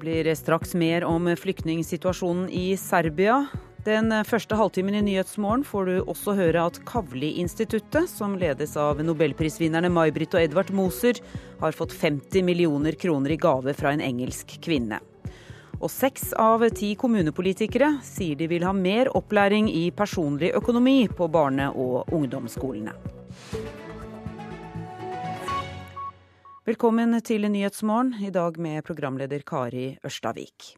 blir straks mer om flyktningsituasjonen i Serbia. Den første halvtimen i Nyhetsmorgen får du også høre at Kavli-instituttet, som ledes av nobelprisvinnerne May-Britt og Edvard Moser, har fått 50 millioner kroner i gave fra en engelsk kvinne. Og seks av ti kommunepolitikere sier de vil ha mer opplæring i personlig økonomi på barne- og ungdomsskolene. Velkommen til Nyhetsmorgen, i dag med programleder Kari Ørstavik.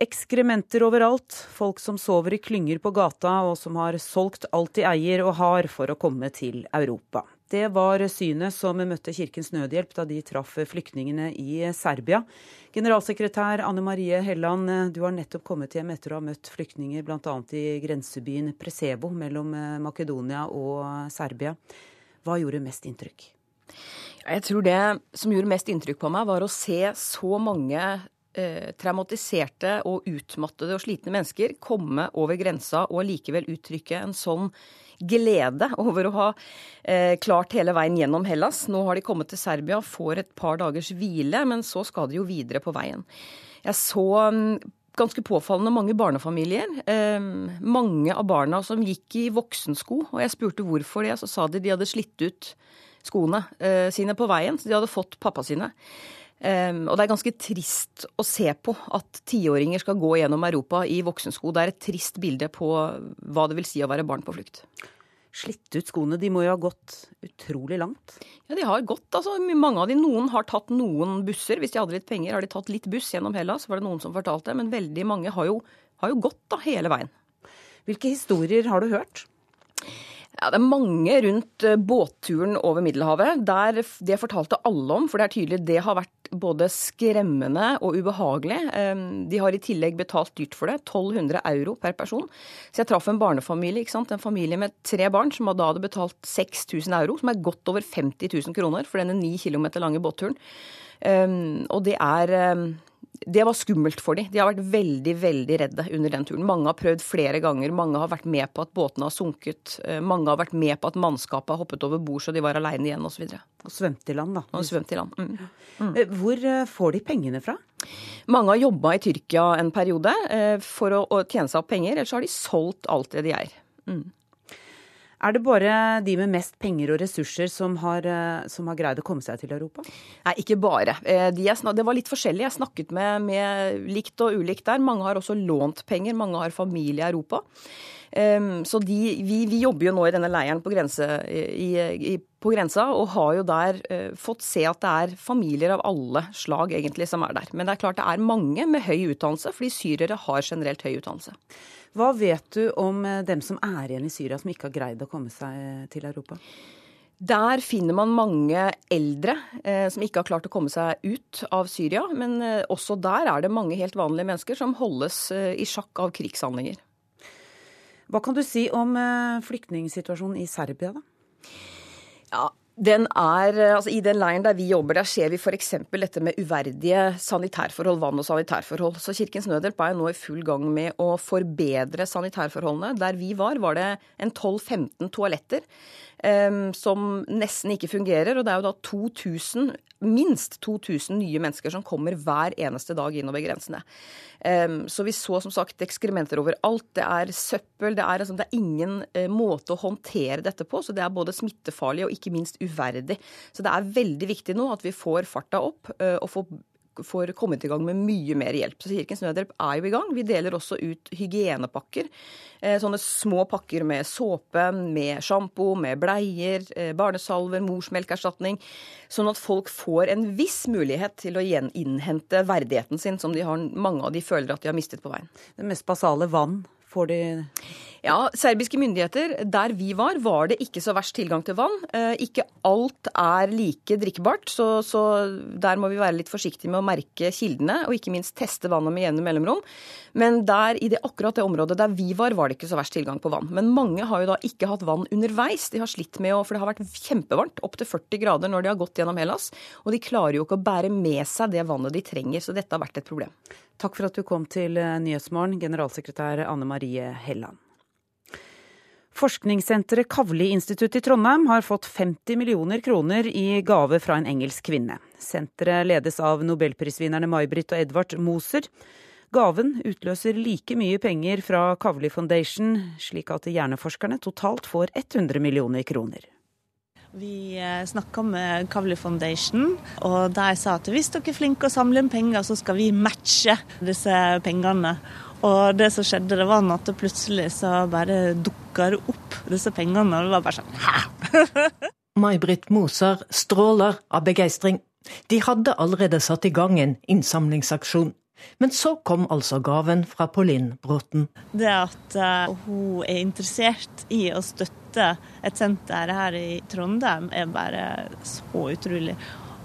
Ekskrementer overalt, folk som sover i klynger på gata og som har solgt alt de eier og har for å komme til Europa. Det var synet som møtte Kirkens Nødhjelp da de traff flyktningene i Serbia. Generalsekretær Anne Marie Helland, du har nettopp kommet hjem etter å ha møtt flyktninger bl.a. i grensebyen Presebo mellom Makedonia og Serbia. Hva gjorde mest inntrykk? Jeg tror det som gjorde mest inntrykk på meg, var å se så mange eh, traumatiserte og utmattede og slitne mennesker komme over grensa og likevel uttrykke en sånn glede over å ha eh, klart hele veien gjennom Hellas. Nå har de kommet til Serbia, får et par dagers hvile, men så skal de jo videre på veien. Jeg så um, ganske påfallende mange barnefamilier. Eh, mange av barna som gikk i voksensko, og jeg spurte hvorfor det, så sa de de hadde slitt ut skoene eh, sine på veien. Så de hadde fått pappa sine. Um, og det er ganske trist å se på at tiåringer skal gå gjennom Europa i voksensko. Det er et trist bilde på hva det vil si å være barn på flukt. Slitt ut skoene, de må jo ha gått utrolig langt? Ja, de har gått. Altså, mange av de, Noen har tatt noen busser. Hvis de hadde litt penger, har de tatt litt buss gjennom Hellas, var det noen som fortalte. Men veldig mange har jo, har jo gått da, hele veien. Hvilke historier har du hørt? Ja, Det er mange rundt eh, båtturen over Middelhavet. Der det fortalte alle om, for det er tydelig det har vært både skremmende og ubehagelig. De har i tillegg betalt dyrt for det. 1200 euro per person. Så jeg traff en barnefamilie, en familie med tre barn, som da hadde betalt 6000 euro, som er godt over 50 000 kroner for denne ni kilometer lange båtturen. Og det er det var skummelt for dem. De har vært veldig veldig redde under den turen. Mange har prøvd flere ganger. Mange har vært med på at båtene har sunket. Eh, mange har vært med på at mannskapet har hoppet over bord så de var aleine igjen osv. Og, og svømt i land, da. Og svømt i land. Mm. Mm. Hvor eh, får de pengene fra? Mange har jobba i Tyrkia en periode eh, for å tjene seg opp penger, ellers har de solgt alt det de eier. Mm. Er det bare de med mest penger og ressurser som har, eh, som har greid å komme seg til Europa? Nei, ikke bare. Eh, de det var litt forskjellig. Jeg snakket med, med likt og ulikt der. Mange har også lånt penger. Mange har familie i Europa. Um, så de, vi, vi, jobber jo nå i denne leiren på, grense, i, i, på grensa og har jo der uh, fått se at det er familier av alle slag egentlig som er der. Men det er klart det er mange med høy utdannelse, fordi syrere har generelt høy utdannelse. Hva vet du om eh, dem som er igjen i Syria, som ikke har greid å komme seg eh, til Europa? Der finner man mange eldre eh, som ikke har klart å komme seg ut av Syria. Men eh, også der er det mange helt vanlige mennesker som holdes eh, i sjakk av krigshandlinger. Hva kan du si om eh, flyktningsituasjonen i Serbia, da? Ja, den er, altså I den leiren der vi jobber, der ser vi f.eks. dette med uverdige sanitærforhold, vann- og sanitærforhold. Så Kirkens Nødhjelp er nå i full gang med å forbedre sanitærforholdene. Der vi var, var det en 12-15 toaletter som nesten ikke fungerer. Og det er jo da 2000, minst 2000 nye mennesker som kommer hver eneste dag innover grensene. Så vi så som sagt ekskrementer overalt. Det er søppel. Det er, altså, det er ingen uh, måte å håndtere dette på. Så det er både smittefarlig og ikke minst uverdig. Så det er veldig viktig nå at vi får farta opp uh, og får får kommet i gang med mye mer hjelp. Så Kirkens Nødhjelp er jo i gang. Vi deler også ut hygienepakker. Eh, sånne små pakker med såpe, med sjampo, med bleier, eh, barnesalver, morsmelkerstatning. Sånn at folk får en viss mulighet til å gjeninnhente verdigheten sin, som de har, mange av de føler at de har mistet på veien. Det mest basale vann får de ja, serbiske myndigheter, der vi var, var det ikke så verst tilgang til vann. Eh, ikke alt er like drikkbart, så, så, der må vi være litt forsiktige med å merke kildene, og ikke minst teste vannet med jevne mellomrom. Men der, i det, akkurat det området der vi var, var det ikke så verst tilgang på vann. Men mange har jo da ikke hatt vann underveis. De har slitt med å For det har vært kjempevarmt, opptil 40 grader når de har gått gjennom Hellas. Og de klarer jo ikke å bære med seg det vannet de trenger, så dette har vært et problem. Takk for at du kom til Nyhetsmorgen, generalsekretær Anne Marie Helland. Forskningssenteret Kavli-instituttet i Trondheim har fått 50 millioner kroner i gave fra en engelsk kvinne. Senteret ledes av nobelprisvinnerne May-Britt og Edvard Moser. Gaven utløser like mye penger fra Kavli Foundation, slik at hjerneforskerne totalt får 100 millioner kroner. Vi eh, snakka med Kavli Foundation, og de sa at hvis dere er flinke å samle inn penger, så skal vi matche disse pengene. Og det som skjedde, det var at plutselig så bare dukka det opp disse pengene, og det var bare sånn hæ? May-Britt Moser stråler av begeistring. De hadde allerede satt i gang en innsamlingsaksjon. Men så kom altså gaven fra Pauline Bråten. Det at uh, hun er interessert i å støtte støtte et senter her i Trondheim, er bare så utrolig.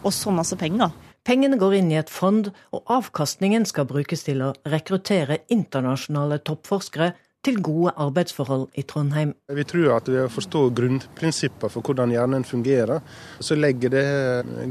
Og så masse penger. Pengene går inn i et fond, og avkastningen skal brukes til å rekruttere internasjonale toppforskere til gode arbeidsforhold i Trondheim. Vi tror at ved å forstå grunnprinsipper for hvordan hjernen fungerer, så legger det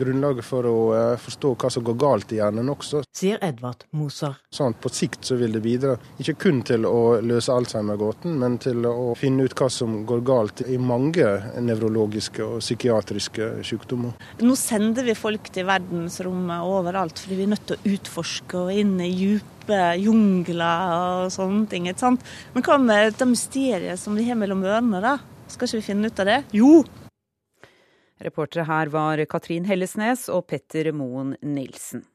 grunnlaget for å eh, forstå hva som går galt i hjernen også. Sier Edvard Moser. Sånn, på sikt så vil det bidra ikke kun til å løse Alzheimer-gåten, men til å finne ut hva som går galt i mange nevrologiske og psykiatriske sykdommer. Nå sender vi folk til verdensrommet overalt, fordi vi er nødt til å utforske og inn i djup dype jungler og sånne ting. ikke sant? Men hva med det mysteriet som vi har mellom ørene, da? Skal ikke vi finne ut av det? Jo! Reportere her var Katrin Hellesnes og Petter Moen Nilsen.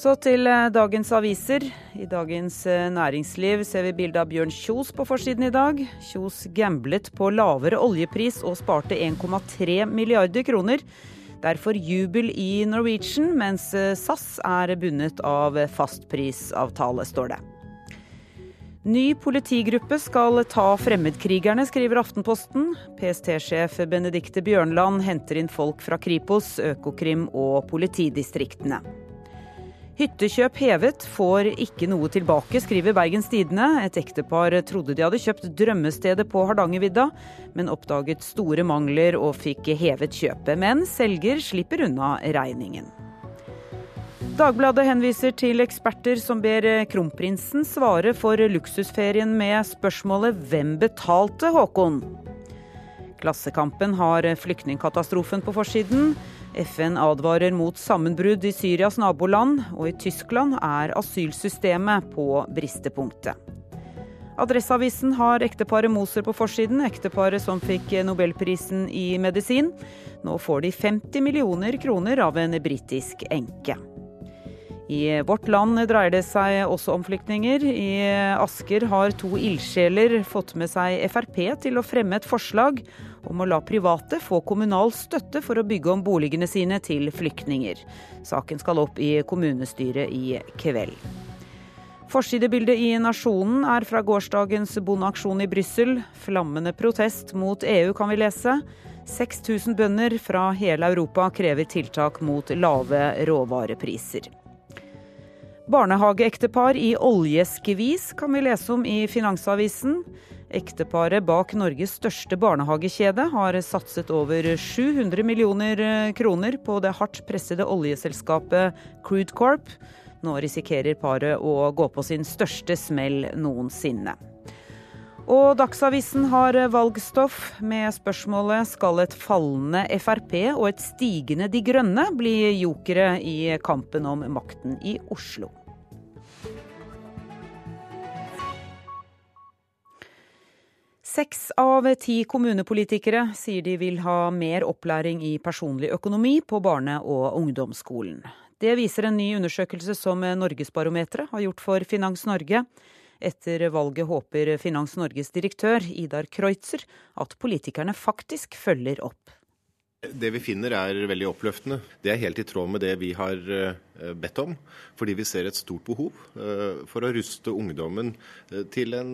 Så til eh, dagens aviser. I Dagens eh, Næringsliv ser vi bilde av Bjørn Kjos på forsiden i dag. Kjos gamblet på lavere oljepris og sparte 1,3 milliarder kroner. Derfor jubel i Norwegian, mens eh, SAS er bundet av fastprisavtale, står det. Ny politigruppe skal ta fremmedkrigerne, skriver Aftenposten. PST-sjef Benedikte Bjørnland henter inn folk fra Kripos, Økokrim og politidistriktene. Hyttekjøp hevet, får ikke noe tilbake, skriver Bergens Tidende. Et ektepar trodde de hadde kjøpt drømmestedet på Hardangervidda, men oppdaget store mangler og fikk hevet kjøpet. Men selger slipper unna regningen. Dagbladet henviser til eksperter som ber kronprinsen svare for luksusferien med spørsmålet 'Hvem betalte Håkon?' Klassekampen har flyktningkatastrofen på forsiden. FN advarer mot sammenbrudd i Syrias naboland, og i Tyskland er asylsystemet på bristepunktet. Adresseavisen har ekteparet Moser på forsiden, ekteparet som fikk nobelprisen i medisin. Nå får de 50 millioner kroner av en britisk enke. I Vårt Land dreier det seg også om flyktninger. I Asker har to ildsjeler fått med seg Frp til å fremme et forslag om å la private få kommunal støtte for å bygge om boligene sine til flyktninger. Saken skal opp i kommunestyret i kveld. Forsidebildet i Nasjonen er fra gårsdagens bondeaksjon i Brussel. Flammende protest mot EU, kan vi lese. 6000 bønder fra hele Europa krever tiltak mot lave råvarepriser. Barnehageektepar i oljeskvis kan vi lese om i Finansavisen. Ekteparet bak Norges største barnehagekjede har satset over 700 millioner kroner på det hardt pressede oljeselskapet Crude Corp. Nå risikerer paret å gå på sin største smell noensinne. Og Dagsavisen har valgstoff med spørsmålet skal et fallende Frp og et stigende De Grønne bli jokere i kampen om makten i Oslo. Seks av ti kommunepolitikere sier de vil ha mer opplæring i personlig økonomi på barne- og ungdomsskolen. Det viser en ny undersøkelse som Norgesbarometeret har gjort for Finans Norge. Etter valget håper Finans Norges direktør Idar Kreutzer at politikerne faktisk følger opp. Det vi finner er veldig oppløftende. Det er helt i tråd med det vi har eh, bedt om. Fordi vi ser et stort behov eh, for å ruste ungdommen eh, til en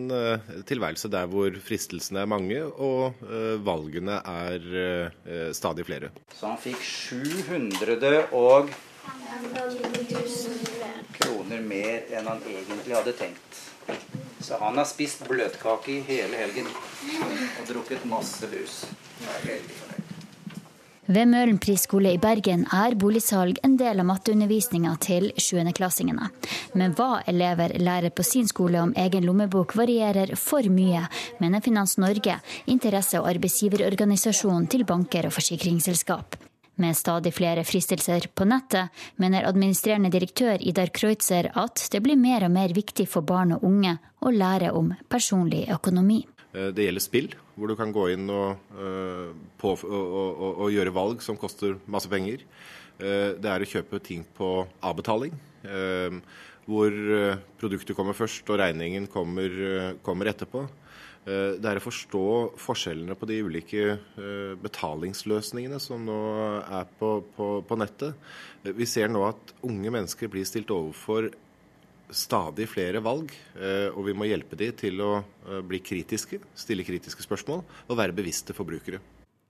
tilværelse der hvor fristelsene er mange og valgene er stadig flere. Så han fikk 700 og kroner mer enn han egentlig hadde tenkt. Så han har spist bløtkake i hele helgen og drukket masse brus. Jeg er veldig fornøyd. Ved Mølen prisskole i Bergen er boligsalg en del av matteundervisninga til sjuendeklassingene. Men hva elever lærer på sin skole om egen lommebok varierer for mye, mener Finans Norge, interesse- og arbeidsgiverorganisasjonen til banker og forsikringsselskap. Med stadig flere fristelser på nettet, mener administrerende direktør Idar Kreutzer at det blir mer og mer viktig for barn og unge å lære om personlig økonomi. Eh, det gjelder spill, hvor du kan gå inn og, uh, på, og, og, og, gjøre valg som koster masse penger. Uh, det er å kjøpe ting på avbetaling, hvor produktet kommer først og regningen kommer, kommer etterpå. Det er å forstå forskjellene på de ulike betalingsløsningene som nå er på, på, på nettet. Vi ser nå at unge mennesker blir stilt overfor stadig flere valg, eh, og vi må hjelpe de til å eh, bli kritiske, stille kritiske spørsmål og være bevisste forbrukere.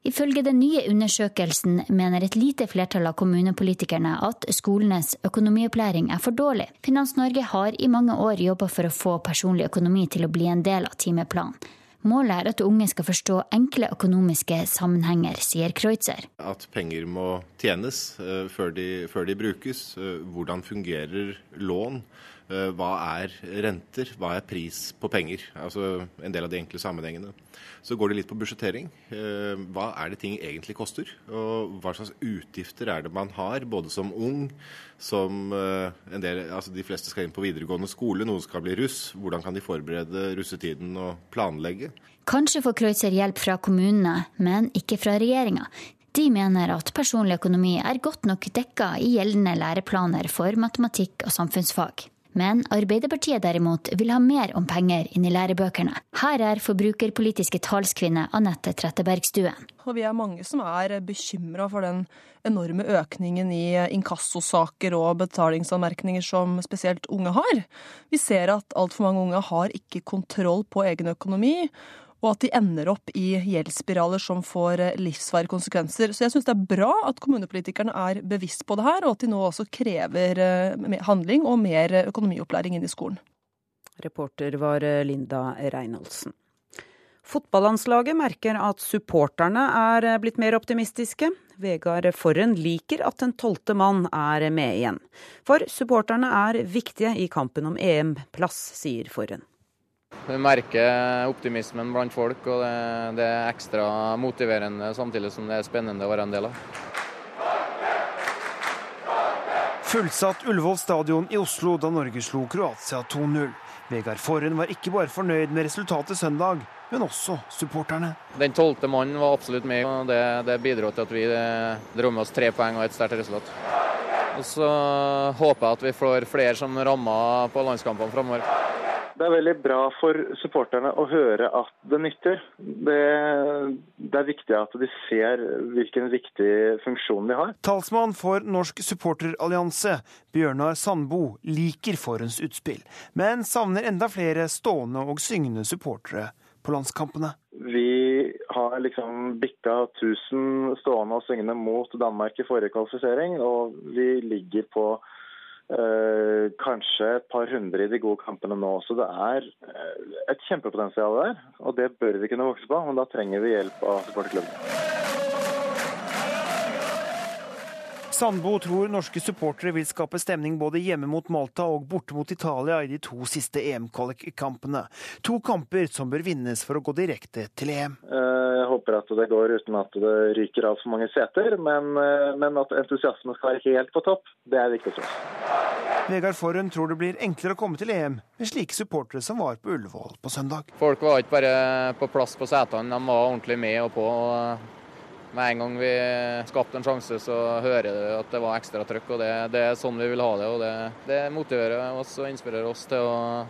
Ifølge den nye undersøkelsen mener et lite flertall av kommunepolitikerne at skolenes økonomiopplæring er for dårlig. Finans Norge har i mange år jobba for å få personlig økonomi til å bli en del av timeplanen. Målet er at unge skal forstå enkle økonomiske sammenhenger, sier Kreutzer. At penger må tjenes uh, før, de, før, de, brukes. Hvordan fungerer lån? Eh, hva er renter, hva er pris på penger? Altså en del av de enkle sammenhengene. Så går det litt på budsjettering. Eh, hva er det ting egentlig koster? Og hva slags utgifter er det man har, både som ung, som eh, en del, altså de fleste skal inn på videregående skole, noen skal bli russ. Hvordan kan de forberede russetiden og planlegge? Kanskje får Kreutzer hjelp fra kommunene, men ikke fra regjeringa. De mener at personlig økonomi er godt nok dekka i gjeldende læreplaner for matematikk og samfunnsfag. Men Arbeiderpartiet derimot vil ha mer om penger inn i lærebøkene. Her er forbrukerpolitiske talskvinne Anette Trettebergstuen. Og vi er mange som er bekymra for den enorme økningen i inkassosaker og betalingsanmerkninger som spesielt unge har. Vi ser at altfor mange unge har ikke kontroll på egen økonomi og at de ender opp i gjeldsspiraler som får eh, livsvarige konsekvenser. Så jeg syns det er bra at kommunepolitikerne er bevisst på det her, og at de nå også krever eh, handling og mer økonomiopplæring inn i skolen. Reporter var eh, Linda Reinholdsen. Fotballandslaget merker at supporterne er blitt mer optimistiske. Vegard Forren liker at den tolvte mann er med igjen. For supporterne er viktige i kampen om EM-plass, sier Forren. Vi merker optimismen blant folk, og det, det, er ekstra motiverende samtidig som det er spennende å være en del av. Fullsatt Ullevål stadion i Oslo da Norge slo Kroatia 2-0. Vegard Forhen var ikke bare fornøyd med resultatet søndag, men også supporterne. Den tolvte mannen var absolutt med, og det, det bidro til at vi eh, dro med oss tre poeng og et sterkt resultat. Og så håper jeg at vi får flere som rammer på landskampene framover. Det er veldig bra for supporterne å høre at det nytter. Det, det, er viktig at de ser hvilken viktig funksjon de har. Talsmann for Norsk supporterallianse, Bjørnar Sandbo, liker Forens utspill, men savner enda flere stående og syngende supportere på landskampene. Vi har liksom bikka 1000 stående og syngende mot Danmark i forrige kvalifisering, og vi ligger på Eh, kanskje et par hundre i de gode kampene nå. Så det er eh, et kjempepotensial der, og det bør vi kunne vokse på. Men da trenger vi hjelp av supporterklubben. Sandbo tror norske supportere vil skape stemning både hjemme mot Malta og borte mot Italia i de to siste EM-kvalikkampene. To kamper som bør vinnes for å gå direkte til EM. Eh, jeg håper at det går uten at det ryker av for mange seter, men, eh, men at entusiasmen skal være helt på topp, det er viktig for oss. Vegard Forhund tror det blir enklere å komme til EM med slike supportere som var på Ullevål på søndag. Folk var ikke bare på plass på setene, de var ordentlig med og på. Med en gang vi skapte en sjanse, så hører du at det var ekstra trøkk. og Det, det er sånn vi vil ha det. og Det, det motiverer oss og inspirerer oss til å,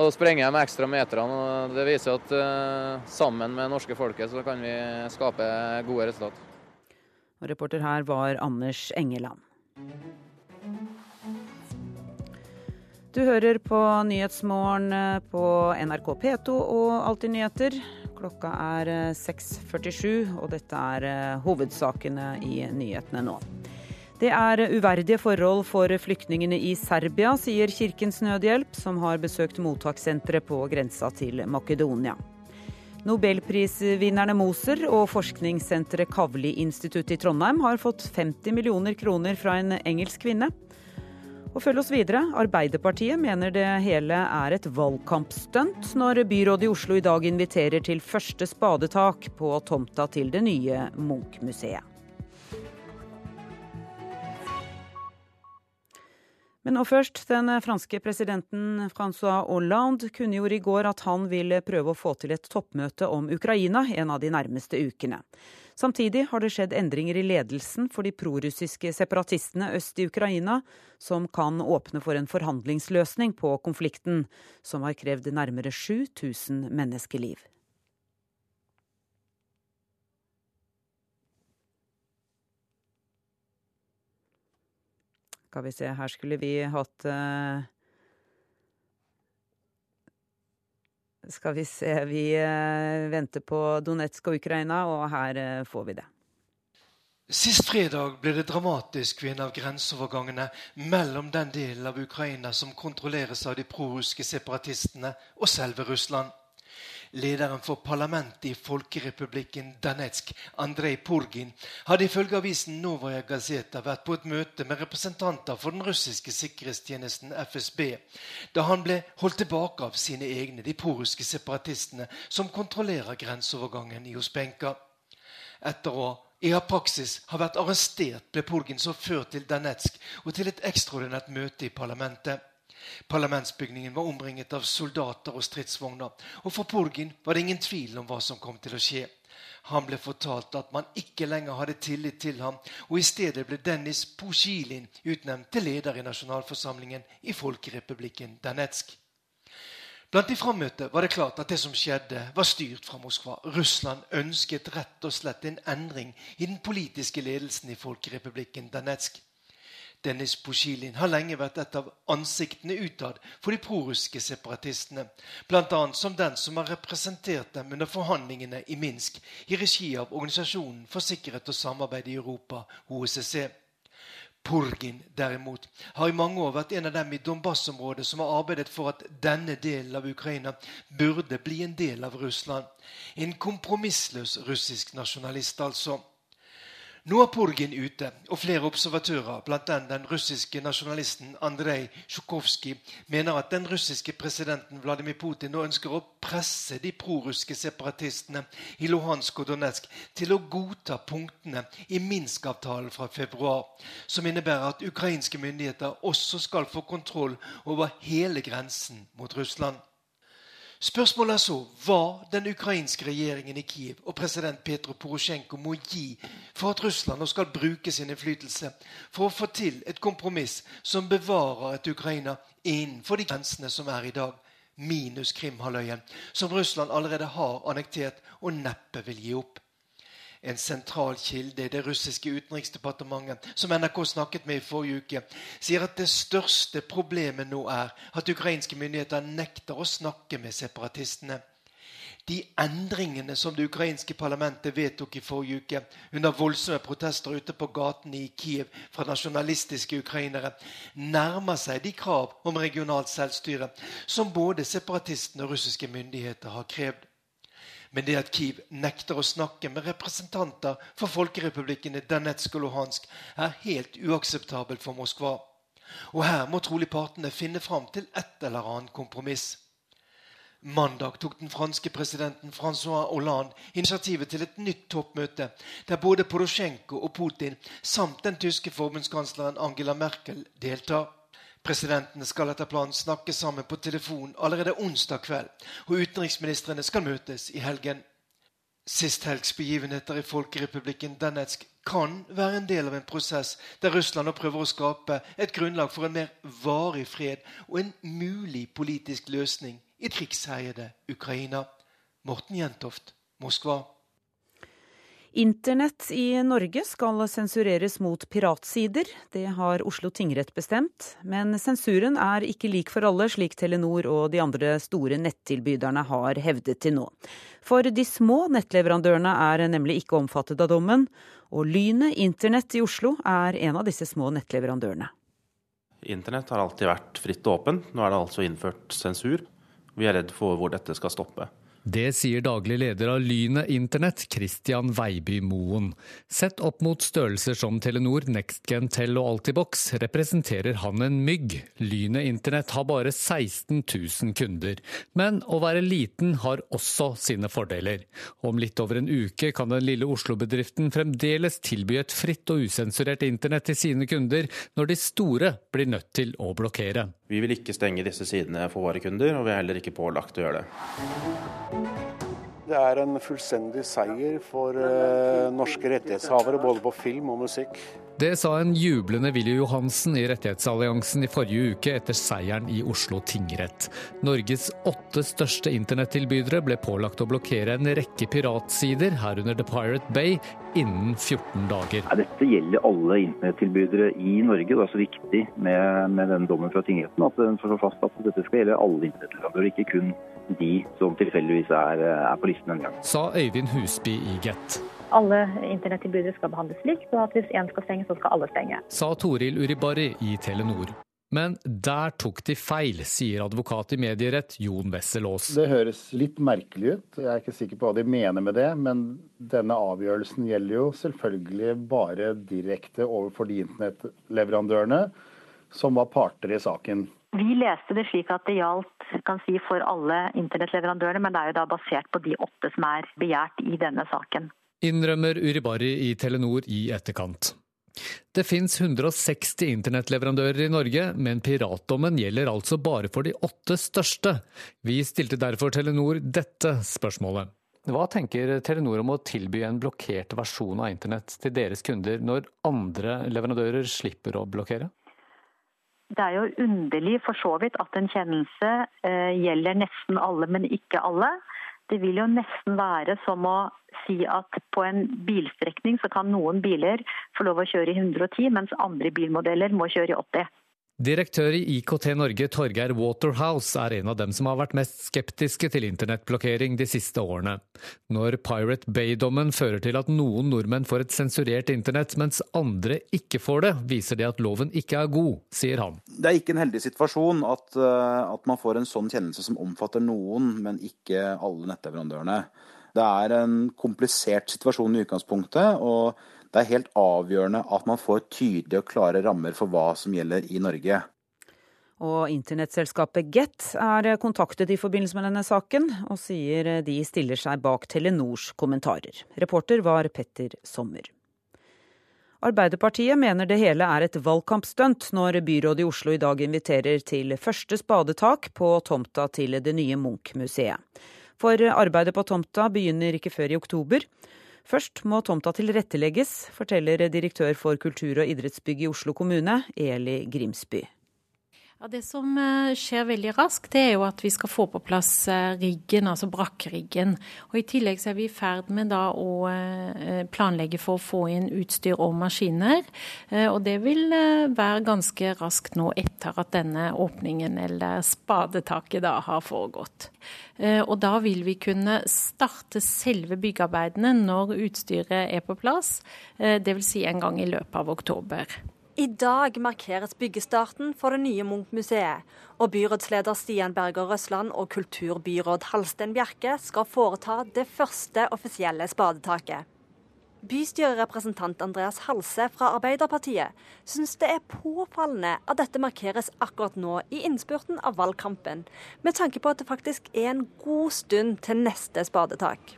å sprenge de ekstra meterne. og Det viser at uh, sammen med norske folket så kan vi skape gode resultat. Og reporter her var Anders Engeland. Du hører på Nyhetsmorgen eh, på NRK P2 og Alltid nyheter. Klokka er 6.47, eh, og dette er eh, hovedsakene i nyhetene nå. Det er uverdige forhold for flyktningene i Serbia, sier Kirkens Nødhjelp, som har besøkt mottakssenteret på grensa til Makedonia. Nobelprisvinnerne Moser og forskningssenteret Kavli-instituttet i Trondheim har fått 50 millioner kroner fra en engelsk kvinne. Og følg oss videre. Arbeiderpartiet mener det hele er et valgkampstunt når byrådet i Oslo i dag inviterer til første spadetak på tomta til det nye Munch-museet. Men nå først. Den franske presidenten Francois Hollande kunngjorde i går at han vil prøve å få til et toppmøte om Ukraina en av de nærmeste ukene. Samtidig har det skjedd endringer i ledelsen for de prorussiske separatistene øst i Ukraina, som kan åpne for en forhandlingsløsning på konflikten, som har krevd nærmere 7000 menneskeliv. Skal vi se, her skulle vi hatt Skal vi se, vi uh, venter på Donetsk og Ukraina, og her uh, får vi det. Sist fredag ble det dramatisk ved en av grenseovergangene mellom den delen av Ukraina som kontrolleres av de prorussiske separatistene, og selve Russland. Lederen for parlamentet i Folkerepublikken Danetsk, Andrej Purgin, hadde ifølge avisen Novaja Gazeta vært på et møte med representanter for den russiske sikkerhetstjenesten FSB, da han ble holdt tilbake av sine egne, de poruske separatistene, som kontrollerer grenseovergangen i Osbenka. Etter å i praksis har vært arrestert, ble Purgin så ført til Danetsk og til et ekstraordinært møte i parlamentet. Parlamentsbygningen var omringet av soldater og stridsvogner, og for Purgin var det ingen tvil om hva som kom til å skje. Han ble fortalt at man ikke lenger hadde tillit til ham, og i stedet ble Dennis Pusjilin utnevnt til leder i nasjonalforsamlingen i Folkerepublikken Danetsk. Blant de frammøtte var det klart at det som skjedde, var styrt fra Moskva. Russland ønsket rett og slett en endring i den politiske ledelsen i Folkerepublikken Danetsk. Denis Pushilin har lenge vært et av ansiktene utad for de prorussiske separatistene, bl.a. som den som har representert dem under forhandlingene i Minsk i regi av Organisasjonen for sikkerhet og samarbeid i Europa, OSSE. Purgin derimot har i mange år vært en av dem i Donbas-området som har arbeidet for at denne delen av Ukraina burde bli en del av Russland. En kompromissløs russisk nasjonalist, altså. Nå er Purgin ute, og flere observatører, den, den russiske nasjonalisten Andrej Sjukovskij, mener at den russiske presidenten Vladimir Putin nå ønsker å presse de prorussiske separatistene i Luhansk og Donetsk til å godta punktene i Minsk-avtalen fra februar, som innebærer at ukrainske myndigheter også skal få kontroll over hele grensen mot Russland. Spørsmålet er så hva den ukrainske regjeringen i Kiev og president Petro Porosjenko må gi for at Russland nå skal bruke sin innflytelse for å få til et kompromiss som bevarer et Ukraina innenfor de grensene som er i dag, minus Krimhalvøya, som Russland allerede har annektert og neppe vil gi opp en sentral kilde i det russiske utenriksdepartementet, som NRK snakket med i forrige uke, sier at det største problemet nå er at ukrainske myndigheter nekter å snakke med separatistene. De endringene som det ukrainske parlamentet vedtok i forrige uke, under voldsomme protester ute på gatene i Kiev fra nasjonalistiske ukrainere, nærmer seg de krav om regionalt selvstyre som både separatistene og russiske myndigheter har krevd. Men det at Kiev nekter å snakke med representanter for folkerepublikkene Danetsk og Luhansk, er helt uakseptabelt for Moskva. Og her må trolig partene finne fram til et eller annet kompromiss. Mandag tok den franske presidenten Francois Hollande initiativet til et nytt toppmøte, der både Porosjenko og Putin samt den tyske forbundskansleren Angela Merkel deltar. Presidentene skal etter planen snakke sammen på telefon allerede onsdag kveld, og utenriksministrene skal møtes i helgen. Sist helgs begivenheter i Folkerepublikken Danetsk kan være en del av en prosess der Russland nå prøver å skape et grunnlag for en mer varig fred og en mulig politisk løsning i krigsherjede Ukraina. Morten Jentoft, Moskva. Internett i Norge skal sensureres mot piratsider. Det har Oslo tingrett bestemt. Men sensuren er ikke lik for alle, slik Telenor og de andre store nettilbyderne har hevdet til nå. For de små nettleverandørene er nemlig ikke omfattet av dommen. Og Lynet internett i Oslo er en av disse små nettleverandørene. Internett har alltid vært fritt og åpent. Nå er det altså innført sensur. Vi er redd for hvor dette skal stoppe. Det sier daglig leder av Lynet Internett, Christian Veiby Moen. Sett opp mot størrelser som Telenor, NextGen, Tell og Altibox representerer han en mygg. Lynet Internett har bare 16 000 kunder. Men å være liten har også sine fordeler. Om litt over en uke kan den lille Oslo-bedriften fremdeles tilby et fritt og usensurert internett til sine kunder, når de store blir nødt til å blokkere. Vi vil ikke stenge disse sidene for våre kunder, og vi er heller ikke pålagt å gjøre det. Det er en fullstendig seier for uh, norske rettighetshavere, både på film og musikk. Det sa en jublende Willy Johansen i Rettighetsalliansen i forrige uke etter seieren i Oslo tingrett. Norges åtte største internettilbydere ble pålagt å blokkere en rekke piratsider, herunder The Pirate Bay, innen 14 dager. Ja, dette gjelder alle internettilbydere i Norge. Det er så viktig med, med denne dommen fra tingretten at den får fast at dette skal gjelde alle internettleverandører, ikke kun de som tilfeldigvis er, er på listen en gang. Sa Øyvind Husby i Get. Alle internettilbydere skal behandles likt, og at hvis én skal stenge, så skal alle stenge. Sa Toril Uribari i Telenor. Men der tok de feil, sier advokat i medierett Jon Wessel Aas. Det høres litt merkelig ut, jeg er ikke sikker på hva de mener med det. Men denne avgjørelsen gjelder jo selvfølgelig bare direkte overfor de internettleverandørene som var parter i saken. Vi leste det slik at det gjaldt kan si, for alle internettleverandørene, men det er jo da basert på de åtte som er begjært i denne saken. Innrømmer Uribari i Telenor i etterkant. Det fins 160 internettleverandører i Norge, men piratdommen gjelder altså bare for de åtte største. Vi stilte derfor Telenor dette spørsmålet. Hva tenker Telenor om å tilby en blokkert versjon av internett til deres kunder, når andre leverandører slipper å blokkere? Det er jo underlig for så vidt at en kjennelse eh, gjelder nesten alle, men ikke alle. Det vil jo nesten være som å si at på en bilstrekning så kan noen biler få lov å kjøre i 110, mens andre bilmodeller må kjøre i 80. Direktør i IKT Norge Torgeir Waterhouse er en av dem som har vært mest skeptiske til internettblokkering de siste årene. Når Pirate Bay-dommen fører til at noen nordmenn får et sensurert internett, mens andre ikke får det, viser det at loven ikke er god, sier han. Det er ikke en heldig situasjon at, eh, at man får en sånn kjennelse som omfatter noen, men ikke alle nettleverandørene. Det er en komplisert situasjon i utgangspunktet. og det er helt avgjørende at man får tydelige og klare rammer for hva som gjelder i Norge. Og internettselskapet Get er kontaktet i forbindelse med denne saken, og sier de stiller seg bak Telenors kommentarer. Reporter var Petter Sommer. Arbeiderpartiet mener det hele er et valgkampstunt når byrådet i Oslo i dag inviterer til første spadetak på tomta til det nye Munch-museet. For arbeidet på tomta begynner ikke før i oktober. Først må tomta tilrettelegges, forteller direktør for kultur- og idrettsbygg i Oslo kommune, Eli Grimsby. Ja, det som eh, skjer veldig raskt, det er jo at vi skal få på plass eh, riggen, altså brakkeriggen. Og I tillegg så er vi i ferd med da å eh, planlegge for å få inn utstyr og maskiner. Og det vil være ganske raskt nå etter at denne åpningen eller spadetaket da har foregått. Og da vil vi kunne starte selve byggearbeidene når utstyret er på plass, dvs. Si en gang i løpet av oktober. I dag markeres byggestarten for det nye Munch-museet, og byrådsleder Stian Berger Røsland og kulturbyråd Halsten Bjerke skal foreta det første offisielle spadetaket. Bystyrerepresentant Andreas Halse fra Arbeiderpartiet syns det er påfallende at dette markeres akkurat nå i innspurten av valgkampen, med tanke på at det faktisk er en god stund til neste spadetak.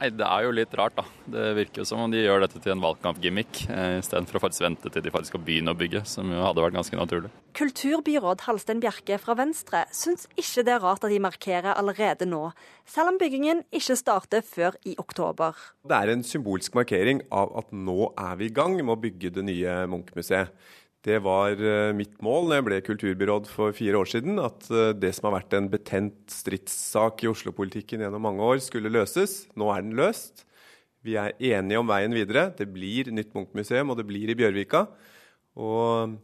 Nei, Det er jo litt rart, da. Det virker jo som om de gjør dette til en valgkampgimmick, eh, istedenfor å faktisk vente til de faktisk skal begynne å bygge, som jo hadde vært ganske naturlig. Kulturbyråd Halstein Bjerke fra Venstre syns ikke det er rart at de markerer allerede nå, selv om byggingen ikke starter før i oktober. Det er en symbolsk markering av at nå er vi i gang med å bygge det nye Munch-museet. Det var eh, mitt mål da jeg ble kulturbyråd for fire år siden, at eh, det som har vært en betent stridssak i Oslo-politikken gjennom mange år, skulle løses. Nå er den løst. Vi er enige om veien videre. Det blir nytt Munch-museum, og det blir i Bjørvika. Og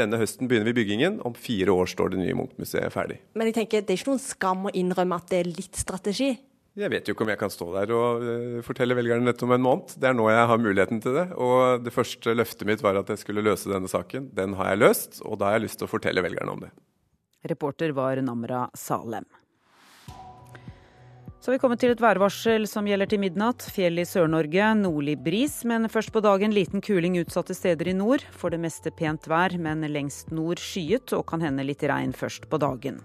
denne høsten begynner vi byggingen. Om fire år står det nye Munch-museet ferdig. Men jeg tenker, det er ikke noen skam å innrømme at det er litt strategi? Jeg vet jo ikke om jeg kan stå der og uh, fortelle velgerne dette om en måned. Det er nå jeg har muligheten til det. Og det første løftet mitt var at jeg skulle løse denne saken. Den har jeg løst, og da har jeg lyst til å fortelle velgerne om det. Reporter var Namra Salem. Så har vi kommet til et værvarsel som gjelder til midnatt. Fjell i Sør-Norge, nordlig bris, men først på dagen liten kuling utsatte steder i nord. For det meste pent vær, men lengst nord skyet og kan hende litt regn først på dagen.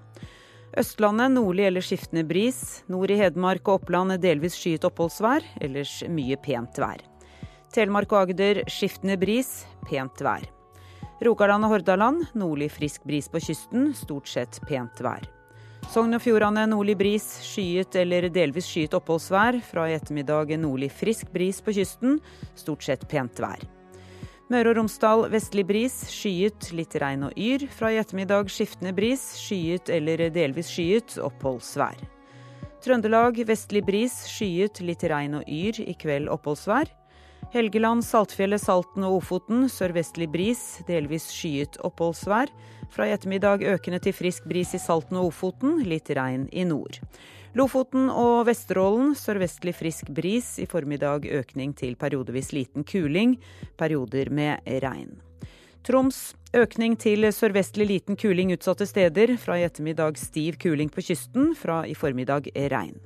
Østlandet nordlig eller skiftende bris. Nord i Hedmark og Oppland delvis skyet oppholdsvær, ellers mye pent vær. Telemark og Agder skiftende bris, pent vær. Rogaland og Hordaland nordlig frisk bris på kysten, stort sett pent vær. Sogn og Fjordane nordlig bris, skyet eller delvis skyet oppholdsvær. Fra i ettermiddag nordlig frisk bris på kysten, stort sett pent vær. Møre og Romsdal vestlig bris, skyet, litt regn og yr. Fra i ettermiddag skiftende bris, skyet eller delvis skyet, oppholdsvær. Trøndelag vestlig bris, skyet, litt regn og yr. I kveld oppholdsvær. Helgeland, Saltfjellet, Salten og Ofoten sørvestlig bris, delvis skyet oppholdsvær. Fra i ettermiddag økende til frisk bris i Salten og Ofoten, litt regn i nord. Lofoten og Vesterålen sørvestlig frisk bris, i formiddag økning til periodevis liten kuling, perioder med regn. Troms økning til sørvestlig liten kuling utsatte steder, fra i ettermiddag stiv kuling på kysten, fra i formiddag regn.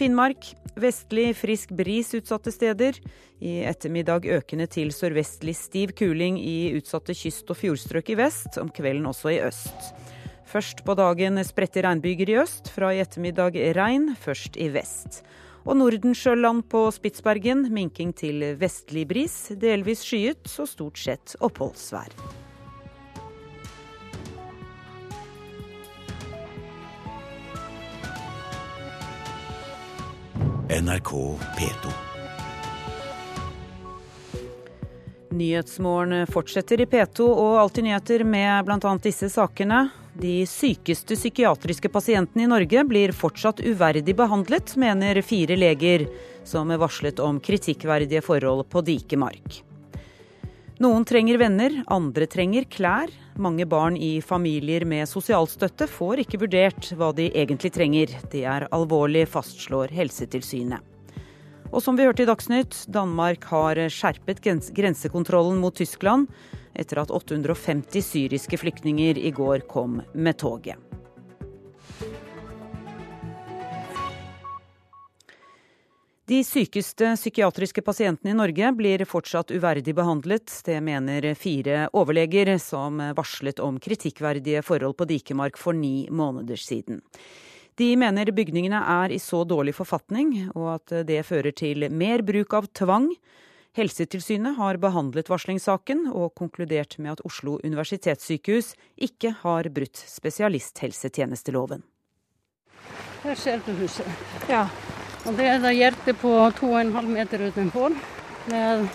Finnmark vestlig frisk bris utsatte steder. I ettermiddag økende til sørvestlig stiv kuling i utsatte kyst- og fjordstrøk i vest, om kvelden også i øst. Først på dagen spredte regnbyger i øst, fra i ettermiddag regn, først i vest. Og Nordensjøland på Spitsbergen minking til vestlig bris, delvis skyet og stort sett oppholdsvær. NRK P2. Nyhetsmorgen fortsetter i P2 og Alltid nyheter med bl.a. disse sakene. De sykeste psykiatriske pasientene i Norge blir fortsatt uverdig behandlet, mener fire leger, som er varslet om kritikkverdige forhold på Dikemark. Noen trenger venner, andre trenger klær. Mange barn i familier med sosialstøtte får ikke vurdert hva de egentlig trenger. Det er alvorlig, fastslår Helsetilsynet. Og som vi hørte i Dagsnytt, Danmark har skjerpet grensekontrollen mot Tyskland etter at 850 syriske flyktninger i går kom med toget. De sykeste psykiatriske pasientene i Norge blir fortsatt uverdig behandlet. Det mener fire overleger som varslet om kritikkverdige forhold på Dikemark for ni måneder siden. De mener bygningene er i så dårlig forfatning, og at det fører til mer bruk av tvang. Helsetilsynet har behandlet varslingssaken og konkludert med at Oslo universitetssykehus ikke har brutt spesialisthelsetjenesteloven. Her ser du huset. Ja. Og det er da hjerte på 2,5 meter utenfor, med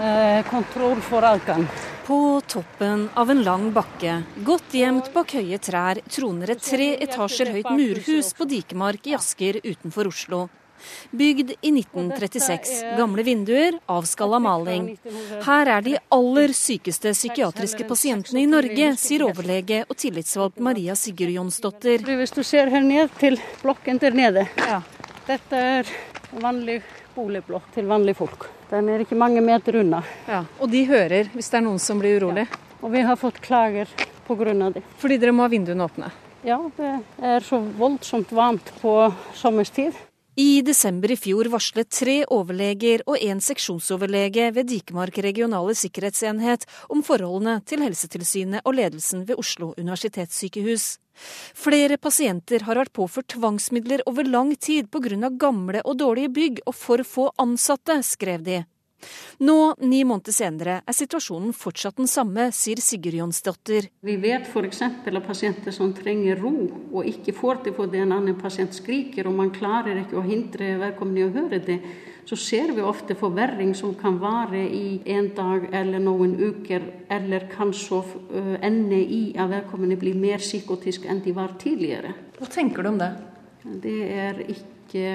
eh, kontroll for adgang. På toppen av en lang bakke, godt gjemt bak høye trær, troner et tre etasjer høyt murhus på Dikemark i Asker utenfor Oslo. Bygd i 1936. Gamle vinduer, avskalla maling. Her er de aller sykeste psykiatriske pasientene i Norge, sier overlege og tillitsvalgt Maria Sigurd Jonsdottir. Hvis du ser her ned til blokken der nede, ja. Dette er vanlig boligblokk til vanlige folk. Den er ikke mange meter unna. Ja, Og de hører hvis det er noen som blir urolig? Ja. Og vi har fått klager pga. det. Fordi dere må ha vinduene åpne? Ja, det er så voldsomt varmt på sommerstid. I desember i fjor varslet tre overleger og en seksjonsoverlege ved Dikemark regionale sikkerhetsenhet om forholdene til Helsetilsynet og ledelsen ved Oslo universitetssykehus. Flere pasienter har vært påført tvangsmidler over lang tid pga. gamle og dårlige bygg og for få ansatte, skrev de. Nå, ni måneder senere, er situasjonen fortsatt den samme, sier Sigurd Jonsdottir. Vi vet f.eks. av pasienter som trenger ro, og ikke får det fordi en annen pasient skriker, og man klarer ikke å hindre vedkommende i å høre det. Så ser vi ofte forverring som kan vare i en dag eller noen uker, eller kanskje ende i at vedkommende blir mer psykotisk enn de var tidligere. Hva tenker du om det? Det er ikke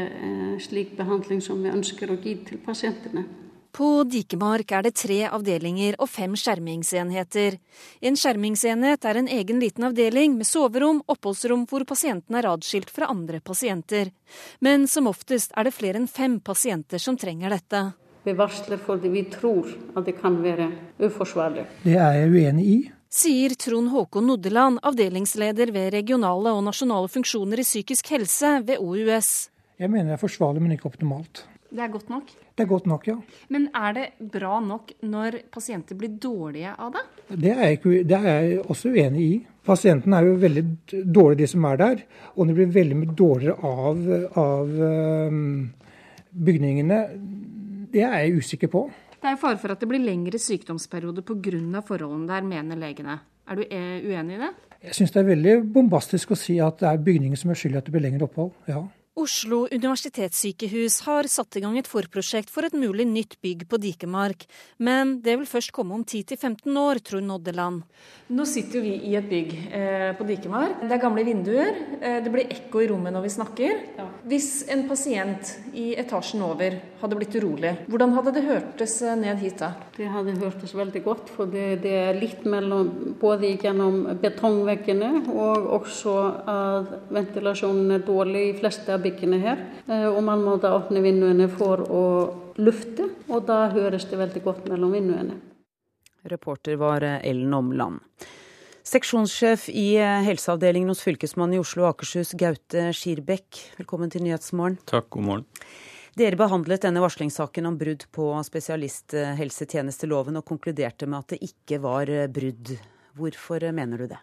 slik behandling som vi ønsker å gi til pasientene. På Dikemark er det tre avdelinger og fem skjermingsenheter. En skjermingsenhet er en egen liten avdeling med soverom, oppholdsrom hvor pasienten er adskilt fra andre pasienter. Men som oftest er det flere enn fem pasienter som trenger dette. Vi varsler fordi vi tror at det kan være uforsvarlig. Det er jeg uenig i. Sier Trond Håkon Noddeland, avdelingsleder ved regionale og nasjonale funksjoner i psykisk helse ved OUS. Jeg mener det er forsvarlig, men ikke optimalt. Det er godt nok? Det er godt nok, ja. Men er det bra nok når pasienter blir dårlige av det? Det er, ikke, det er jeg også uenig i. Pasientene er jo veldig dårlige, de som er der. Og de blir veldig mye dårligere av, av bygningene. Det er jeg usikker på. Det er jo fare for at det blir lengre sykdomsperioder pga. forholdene der, mener legene. Er du e- uenig i det? Jeg syns det er veldig bombastisk å si at det er bygningen som er skyld i at det blir lengre opphold. Ja. Oslo universitetssykehus har satt i gang et forprosjekt for et mulig nytt bygg på Dikemark, men det vil først komme om 10-15 år, tror Noddeland. Nå sitter jo vi i et bygg eh, på Dikemark. Det er gamle vinduer. Eh, det blir ekko i rommet når vi snakker. Ja. Hvis en pasient i etasjen over hadde blitt urolig, hvordan hadde det hørtes eh, ned hit da? Det hadde hørtes veldig godt, for det, det er litt mellom både gjennom betongveggene og også at ventilasjonen er dårlig i fleste av byggene her. Eh, og man må da åpne vinduene for å lufte, og da høres det veldig godt mellom vinduene. Reporter var eh, Ellen Omland. Seksjonssjef i eh, helseavdelingen hos Fylkesmannen i Oslo og Akershus, Gaute Skirbekk, velkommen til Nyhetsmorgen. Takk, god morgen. Dere behandlet denne varslingssaken om brudd på spesialisthelsetjenesteloven og konkluderte med at det ikke var brudd. Hvorfor mener du det?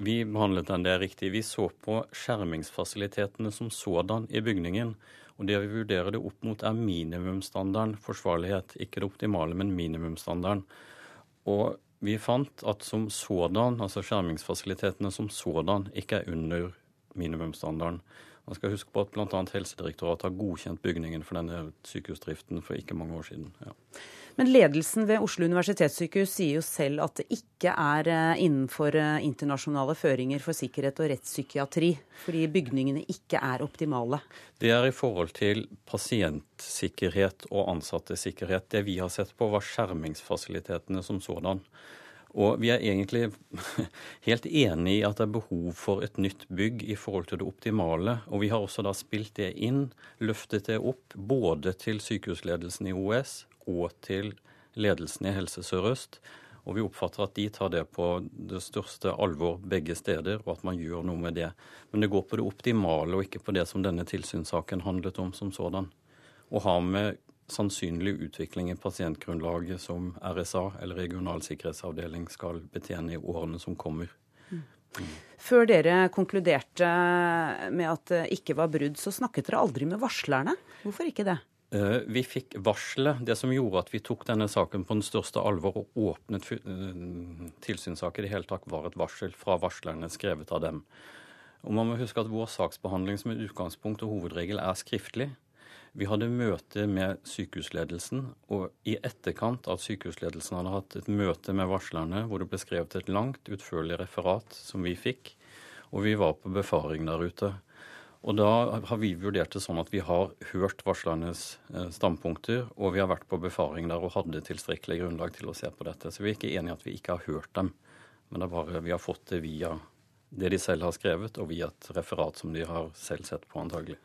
Vi behandlet den, det er riktig. Vi så på skjermingsfasilitetene som sådan i bygningen. Og det vi vurderer det opp mot, er minimumsstandarden forsvarlighet. Ikke det optimale, men minimumsstandarden. Og vi fant at som sådan, altså skjermingsfasilitetene som sådan, ikke er under minimumsstandarden. Man skal huske på at bl.a. Helsedirektoratet har godkjent bygningen for denne sykehusdriften for ikke mange år siden. Ja. Men ledelsen ved Oslo universitetssykehus sier jo selv at det ikke er eh, innenfor eh, internasjonale føringer for sikkerhet og rettspsykiatri, fordi bygningene ikke er optimale. Det er i forhold til pasientsikkerhet og ansattesikkerhet. Det vi har sett på, var skjermingsfasilitetene som sådan. Og vi er egentlig helt enig i at det er behov for et nytt bygg i forhold til det optimale. Og vi har også da spilt det inn, løftet det opp, både til sykehusledelsen i OS og til ledelsen i Helse Sør-Øst. Og vi oppfatter at de tar det på det største alvor begge steder, og at man gjør noe med det. Men det går på det optimale og ikke på det som denne tilsynssaken handlet om som sådan. Og har med sannsynlig utvikling i pasientgrunnlaget som RSA, eller Regional sikkerhetsavdeling, skal betjene i årene som kommer. Mm. Før dere konkluderte med at det ikke var brudd, så snakket dere aldri med varslerne. Hvorfor ikke det? Eh, vi fikk varselet. Det som gjorde at vi tok denne saken på den største alvor og åpnet eh, i det hele tatt, var et varsel fra varslerne skrevet av dem. Og man må huske at Vår saksbehandling som et utgangspunkt og hovedregel er skriftlig. Vi hadde møte med sykehusledelsen, og i etterkant at sykehusledelsen hadde hatt et møte med varslerne, hvor det ble skrevet et langt, utførlig referat som vi fikk, og vi var på befaring der ute. Og da har vi vurdert det sånn at vi har hørt varslernes eh, standpunkter, og vi har vært på befaring der og hadde tilstrekkelig grunnlag til å se på dette. Så vi er ikke enige i at vi ikke har hørt dem, men det er bare vi har fått det via det de selv har skrevet, og via et referat som de har selv sett på, antagelig.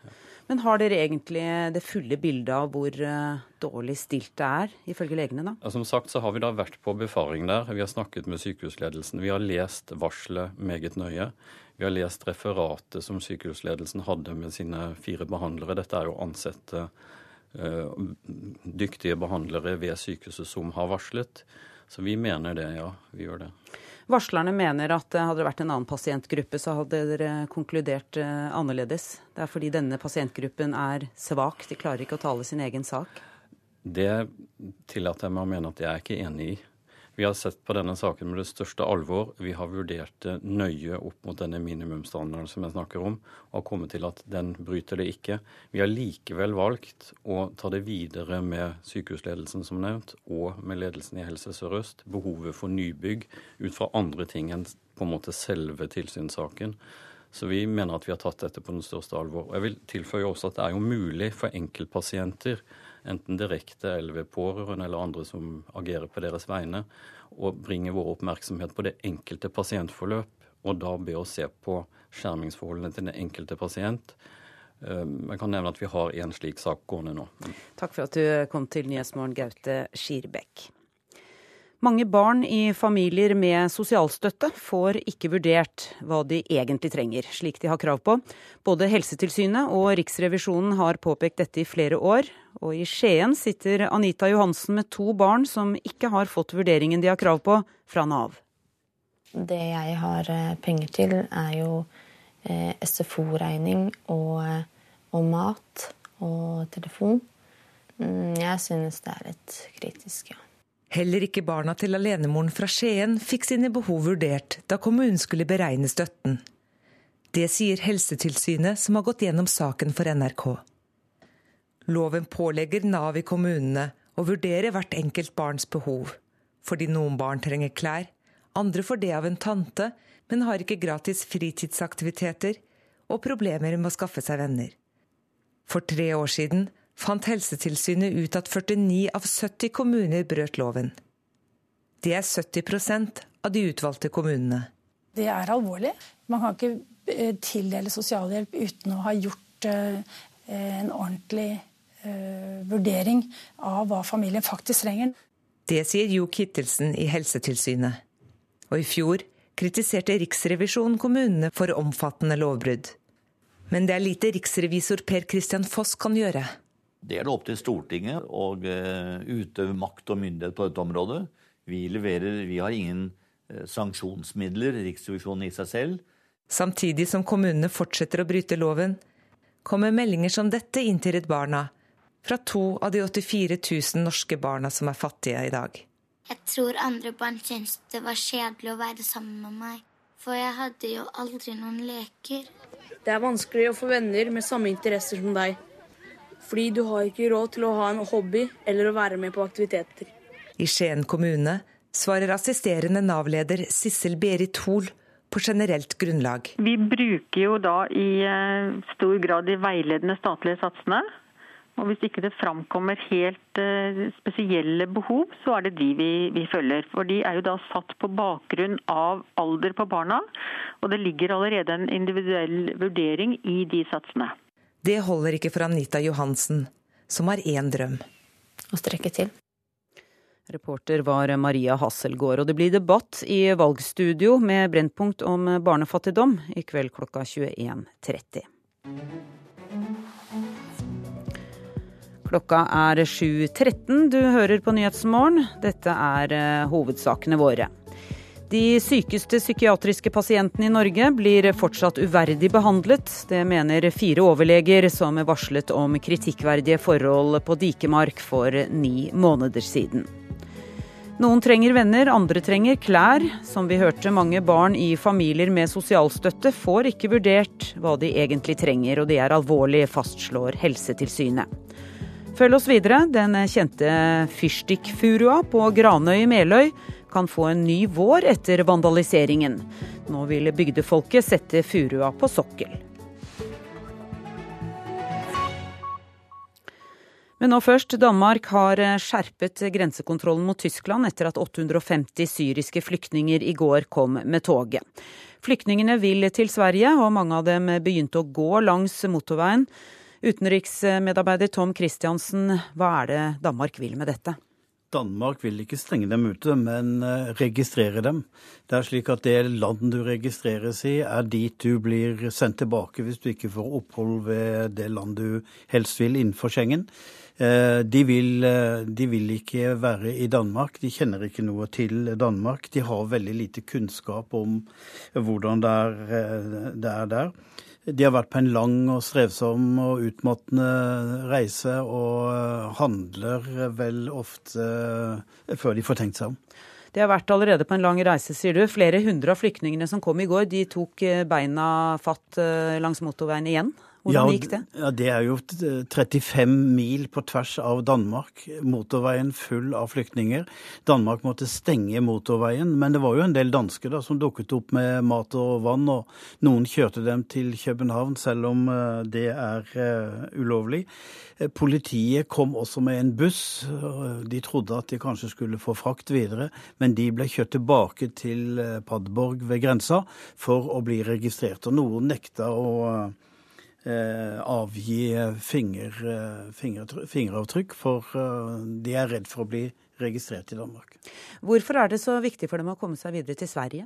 Men har dere egentlig det fulle bildet av hvor uh, dårlig stilt det er, ifølge legene? da? Som sagt så har vi da vært på befaring der. Vi har snakket med sykehusledelsen. Vi har lest varselet meget nøye. Vi har lest referatet som sykehusledelsen hadde med sine fire behandlere. Dette er jo ansette uh, dyktige behandlere ved sykehuset som har varslet. Så vi mener det, ja. Vi gjør det. Varslerne mener at hadde det vært en annen pasientgruppe, så hadde dere konkludert uh, annerledes. Det er fordi denne pasientgruppen er svak, de klarer ikke å tale sin egen sak. Det tillater jeg meg å mene at jeg er ikke enig i. Vi har sett på denne saken med det største alvor. Vi har vurdert det nøye opp mot denne minimumsstandarden som jeg snakker om, og har kommet til at den bryter det ikke. Vi har likevel valgt å ta det videre med sykehusledelsen, som nevnt, og med ledelsen i Helse Sør-Øst. Behovet for nybygg ut fra andre ting enn på en måte selve tilsynssaken. Så vi mener at vi har tatt dette på den største alvor. Og jeg vil tilføye også at det er jo mulig for enkeltpasienter enten direkte eller ved pårørende eller andre som agerer på deres vegne, og bringe vår oppmerksomhet på det enkelte pasientforløp, og da be oss se på skjermingsforholdene til den enkelte pasient. Jeg kan nevne at vi har en slik sak gående nå. Takk for at du kom til Nyhetsmorgen, Gaute Skirbekk. Mange barn i familier med sosialstøtte får ikke vurdert hva de egentlig trenger, slik de har krav på. Både Helsetilsynet og Riksrevisjonen har påpekt dette i flere år. Og i Skien sitter Anita Johansen med to barn som ikke har fått vurderingen de har krav på fra Nav. Det jeg har eh, penger til, er jo eh, SFO-regning og, eh, og mat og telefon. Mm, jeg synes det er litt kritisk, ja. Heller ikke barna til alenemoren fra Skien fikk sine behov vurdert da kommunen skulle beregne støtten. Det sier Helsetilsynet, som har gått gjennom saken for NRK. Loven pålegger Nav i kommunene å vurdere hvert enkelt barns behov, fordi noen barn trenger klær, andre får det av en tante, men har ikke gratis fritidsaktiviteter og problemer med å skaffe seg venner. For tre år siden fant Helsetilsynet ut at 49 av 70 kommuner brøt loven. Det er 70% av de utvalgte kommunene. Det er alvorlig. Man kan ikke eh, tildele sosialhjelp uten å ha gjort eh, en ordentlig eh, vurdering av hva familien faktisk trenger. Det sier Jo Kittelsen i Helsetilsynet. Og i fjor kritiserte Riksrevisjonen kommunene for omfattende lovbrudd. Men det er lite riksrevisor Per Christian Foss kan gjøre. Det er det opp til Stortinget å uh, utøve makt og myndighet på dette området. Vi leverer, vi har ingen uh, sanksjonsmidler, Riksrevisjonen i seg selv. Samtidig som kommunene fortsetter å bryte loven, kommer meldinger som dette inn til Redd Barna fra to av de 84 000 norske barna som er fattige i dag. Jeg tror andre barn syntes det var kjedelig å være sammen med meg, for jeg hadde jo aldri noen leker. Det er vanskelig å få venner med samme interesser som deg. Fordi du har ikke råd til å ha en hobby eller å være med på aktiviteter. I Skien kommune svarer assisterende Nav-leder Sissel Berit Hoel på generelt grunnlag. Vi bruker jo da i eh, stor grad de veiledende statlige satsene. Og hvis ikke det framkommer helt uh, spesielle behov, så er det de vi, vi, følger. For de er jo da satt på bakgrunn av alder på barna, og det ligger allerede en individuell vurdering i de satsene. Det holder ikke for Anita Johansen, som har én drøm. Å strekke til. Reporter var Maria Hasselgaard, og det blir debatt i valgstudio med Brennpunkt om barnefattigdom i kveld klokka 21.30. Klokka er 7.13. Du hører på Nyhetsmorgen. Dette er eh, hovedsakene våre. De sykeste psykiatriske pasientene i Norge blir fortsatt uverdig behandlet. Det mener fire overleger som varslet om kritikkverdige forhold på Dikemark for ni måneder siden. Noen trenger venner, andre trenger klær. Som vi hørte, mange barn i familier med sosialstøtte får ikke vurdert hva de egentlig trenger, og det er alvorlig, fastslår Helsetilsynet. Følg oss videre. Den kjente fyrstikkfurua på Granøy i Meløy kan få en ny vår etter vandaliseringen. Nå vil bygdefolket sette furua på sokkel. Men nå først. Danmark har skjerpet grensekontrollen mot Tyskland etter at 850 syriske flyktninger i går kom med toget. Flyktningene vil til Sverige, og mange av dem begynte å gå langs motorveien. Utenriksmedarbeider Tom Christiansen, hva er det Danmark vil med dette? Danmark vil ikke stenge dem ute, men eh, registrere dem. Det er slik at det land du registreres i, er dit du blir sendt tilbake hvis du ikke får opphold ved det land du helst vil innenfor Schengen. Eh, de vil, eh, de vil, ikke være i Danmark. De kjenner ikke noe til Danmark. De har veldig lite kunnskap om hvordan det er, det er der. De har vært på en lang og strevsom og utmattende reise, og eh, handler vel ofte eh, før de får tenkt seg om. De har vært allerede på en lang reise, sier du. Flere hundre av flyktningene som kom i går, de tok eh, beina fatt langs motorveien igjen? Hvordan ja, gikk det? Ja, Det er jo 35 mil på tvers av Danmark. Motorveien full av flyktninger. Danmark måtte stenge motorveien, men det var jo en del dansker da, som dukket opp med mat og vann. Og noen kjørte dem til København, selv om eh, det er uh, ulovlig. Eh, politiet kom også med en buss. De trodde at de kanskje skulle få frakt videre, men de ble kjørt tilbake til Padborg ved grensa for å bli registrert. Og noen nekta å Eh, avgi finger, eh, finger, fingeravtrykk, for eh, de er redd for å bli registrert i Danmark. Hvorfor er det så viktig for dem å komme seg videre til Sverige?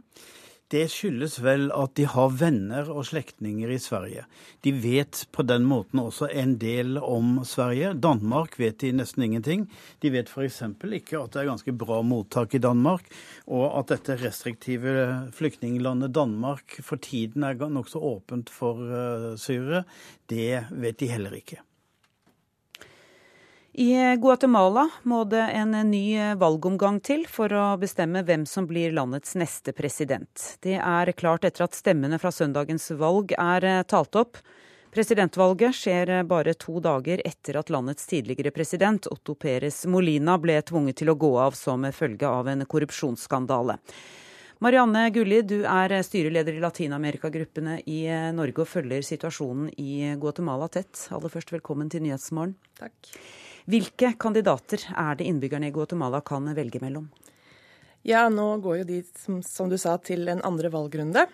Det skyldes vel at de har venner og slektninger i Sverige. De vet på den måten også en del om Sverige. Danmark vet de nesten ingenting. De vet f.eks. ikke at det er ganske bra mottak i Danmark, og at dette restriktive flyktninglandet Danmark for tiden er nokså åpent for uh, syrere. Det vet de heller ikke. I Guatemala må det en ny valgomgang til for å bestemme hvem som blir landets neste president. Det er klart etter at stemmene fra søndagens valg er talt opp. Presidentvalget skjer bare to dager etter at landets tidligere president Otto Perez Molina ble tvunget til å gå av som følge av en korrupsjonsskandale. Marianne Gulli, du er styreleder i Latin-Amerika-gruppene i Norge og følger situasjonen i Guatemala tett. Aller først, velkommen til Nyhetsmorgen. Takk. Hvilke kandidater er det innbyggerne i Guatemala kan velge mellom? Ja, nå går jo de, som, du sa, til en andre valgrunde.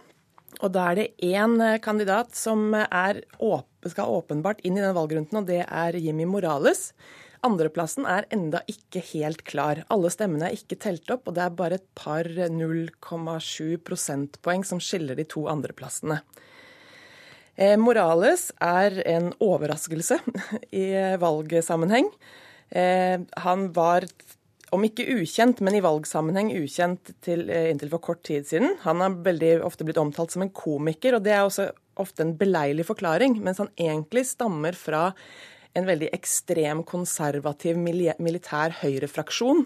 Og da er det én eh, kandidat som åpen, skal åpenbart inn i den valgrunden, og det er Jimmy Morales. Andreplassen er enda ikke helt klar. Alle stemmene er ikke telt opp, og det er bare et par 0,7 prosentpoeng som skiller de to andreplassene. Eh, Morales er en overraskelse i valgsammenheng. Eh, han var, om ikke ukjent, men i valgsammenheng ukjent til, eh, inntil for kort tid siden. Han har veldig ofte blitt omtalt som en komiker, og det er også ofte en beleilig forklaring, mens han egentlig stammer fra en veldig ekstrem konservativ militær høyrefraksjon.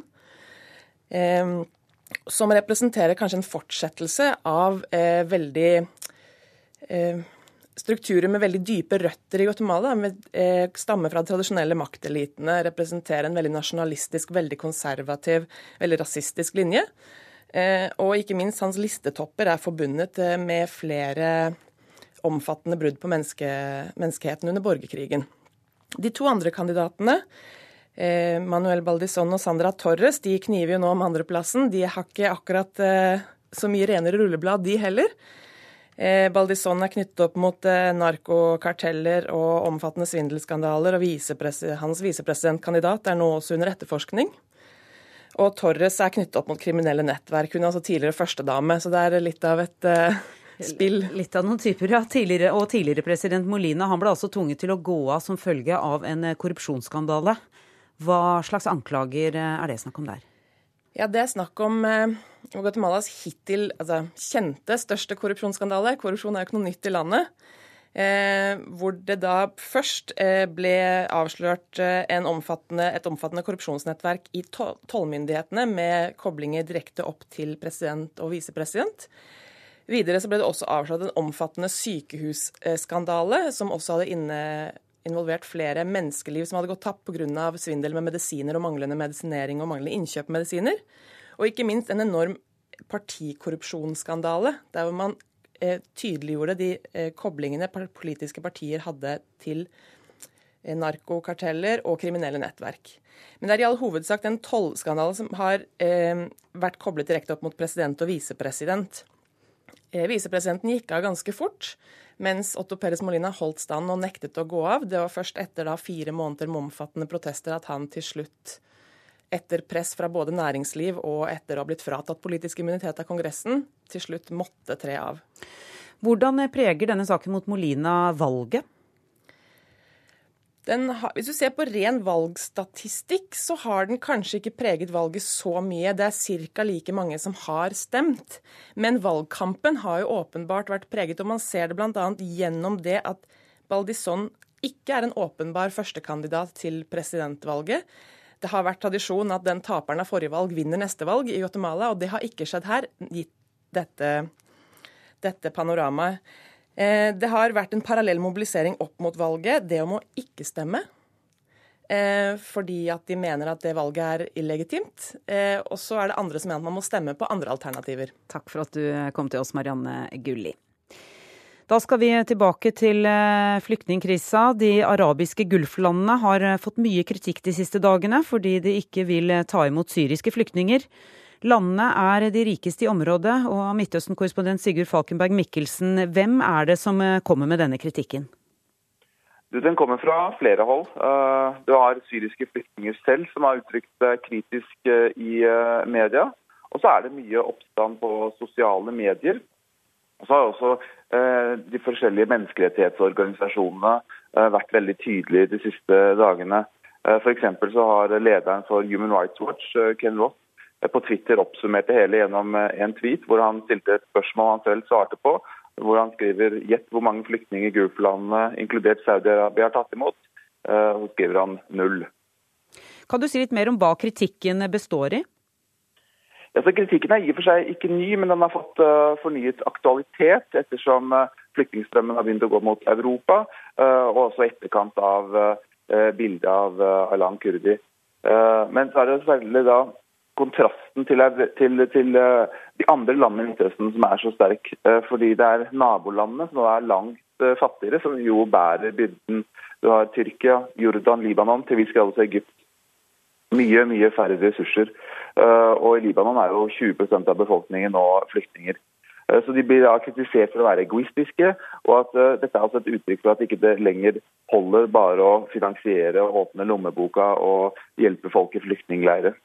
Eh, som representerer kanskje en fortsettelse av veldig strukturer med veldig dype røtter i Guatemala, med, eh, stammer fra de tradisjonelle maktelitene, representerer en veldig nasjonalistisk, veldig konservativ, veldig rasistisk linje. Eh, og ikke minst hans listetopper er forbundet eh, med flere omfattende brudd på menneske, menneskeheten under borgerkrigen. De to andre kandidatene, Manuel Baldisson og Sandra Torres, de kniver jo nå om andreplassen. De har ikke akkurat så mye renere rulleblad, de heller. Eh, Baldisson er knyttet opp mot eh, narkokarteller og omfattende svindelskandaler, og visepresi hans visepresidentkandidat er nå også under etterforskning. Og Torres er knyttet opp mot kriminelle nettverk. Hun er altså tidligere førstedame, så det er litt av et uh, spill. Litt av noen typer, ja. Tidligere, og tidligere president Molina han ble altså tvunget til å gå av som følge av en korrupsjonsskandale. Hva slags anklager er det snakk om der? Ja, Det er snakk om eh, Guatemalas hittil altså, kjente største korrupsjonsskandale. Korrupsjon er jo ikke noe nytt i landet. Eh, hvor det da først eh, ble avslørt eh, omfattende, et omfattende korrupsjonsnettverk i to tollmyndighetene med koblinger direkte opp til president og visepresident. Videre så ble det også avslørt en omfattende sykehusskandale, som også hadde inne, involvert flere menneskeliv som hadde gått tapt pga. svindel med medisiner og manglende medisinering og manglende innkjøp av medisiner. Og ikke minst en enorm partikorrupsjonsskandale, der hvor man eh, tydeliggjorde de eh, koblingene politiske partier hadde til eh, narkokarteller og kriminelle nettverk. Men det er i all hovedsak en tollskandalen som har eh, vært koblet direkte opp mot president og visepresident. Eh, visepresidenten gikk av ganske fort mens Otto Perez Molina holdt stand og nektet å gå av. Det var først etter da fire måneder med omfattende protester at han til slutt, etter press fra både næringsliv og etter å ha blitt fratatt politisk immunitet av Kongressen, til slutt måtte tre av. Hvordan preger denne saken mot Molina valget? Har, hvis du ser på ren valgstatistikk, så har den kanskje ikke preget valget så mye. Det er ca. like mange som har stemt. Men valgkampen har jo åpenbart vært preget, og man ser det bl.a. gjennom det at Baldisson ikke er en åpenbar førstekandidat til presidentvalget. Det har vært tradisjon at den taperen av forrige valg vinner neste valg i Guatemala, og det har ikke skjedd her, gitt dette, dette panoramaet. Eh, det har vært en parallell mobilisering opp mot valget, det om å ikke stemme. Eh, fordi at de mener at det valget er illegitimt. Eh, og så er det andre som mener at man må stemme på andre alternativer. Takk for at du kom til oss, Marianne Gulli. Da skal vi tilbake til flyktningkrisa. De arabiske gulflandene har fått mye kritikk de siste dagene fordi de ikke vil ta imot syriske flyktninger. Landene er de rikeste i området, og Midtøsten-korrespondent Sigurd Falkenberg Mikkelsen, hvem er det som eh, kommer med denne kritikken? Den kommer fra flere hold. Eh, du har syriske flyktninger selv som har uttrykt seg kritisk eh, i eh, media. Og så er det mye oppstand på sosiale medier. Og så har også de forskjellige menneskerettighetsorganisasjonene vært veldig tydelige de siste dagene. F.eks. så har lederen for Human Rights Watch, Ken Roth, på Twitter oppsummert det hele gjennom en tweet hvor han stilte et spørsmål han selv svarte på, hvor han skriver gjett hvor mange flyktninger Gulf-landene, inkludert Saudi-Arabia, har tatt imot. Eh, og skriver han null. Kan du si litt mer om hva kritikken består i? Ja, kritikken er i og for seg ikke ny, men den har fått uh, fornyet aktualitet ettersom uh, flyktningstrømmen har begynt å gå mot Europa, uh, og også etterkant av bildet av Alan Kurdi. men så er det særlig da kontrasten til, til, til, de andre landene i Midtøsten som er så sterk. Fordi det er nabolandene som er langt fattigere, som jo bærer byrden. Du har Tyrkia, Jordan, Libanon, til vi skal også Egypt. Mye, mye færre ressurser. Og i Libanon er jo 20% av befolkningen nå flyktninger. Så De blir da kritisert for å være egoistiske, og at dette er altså et uttrykk for at ikke det lenger holder bare å finansiere og åpne lommeboka og hjelpe folk i flyktningleirer.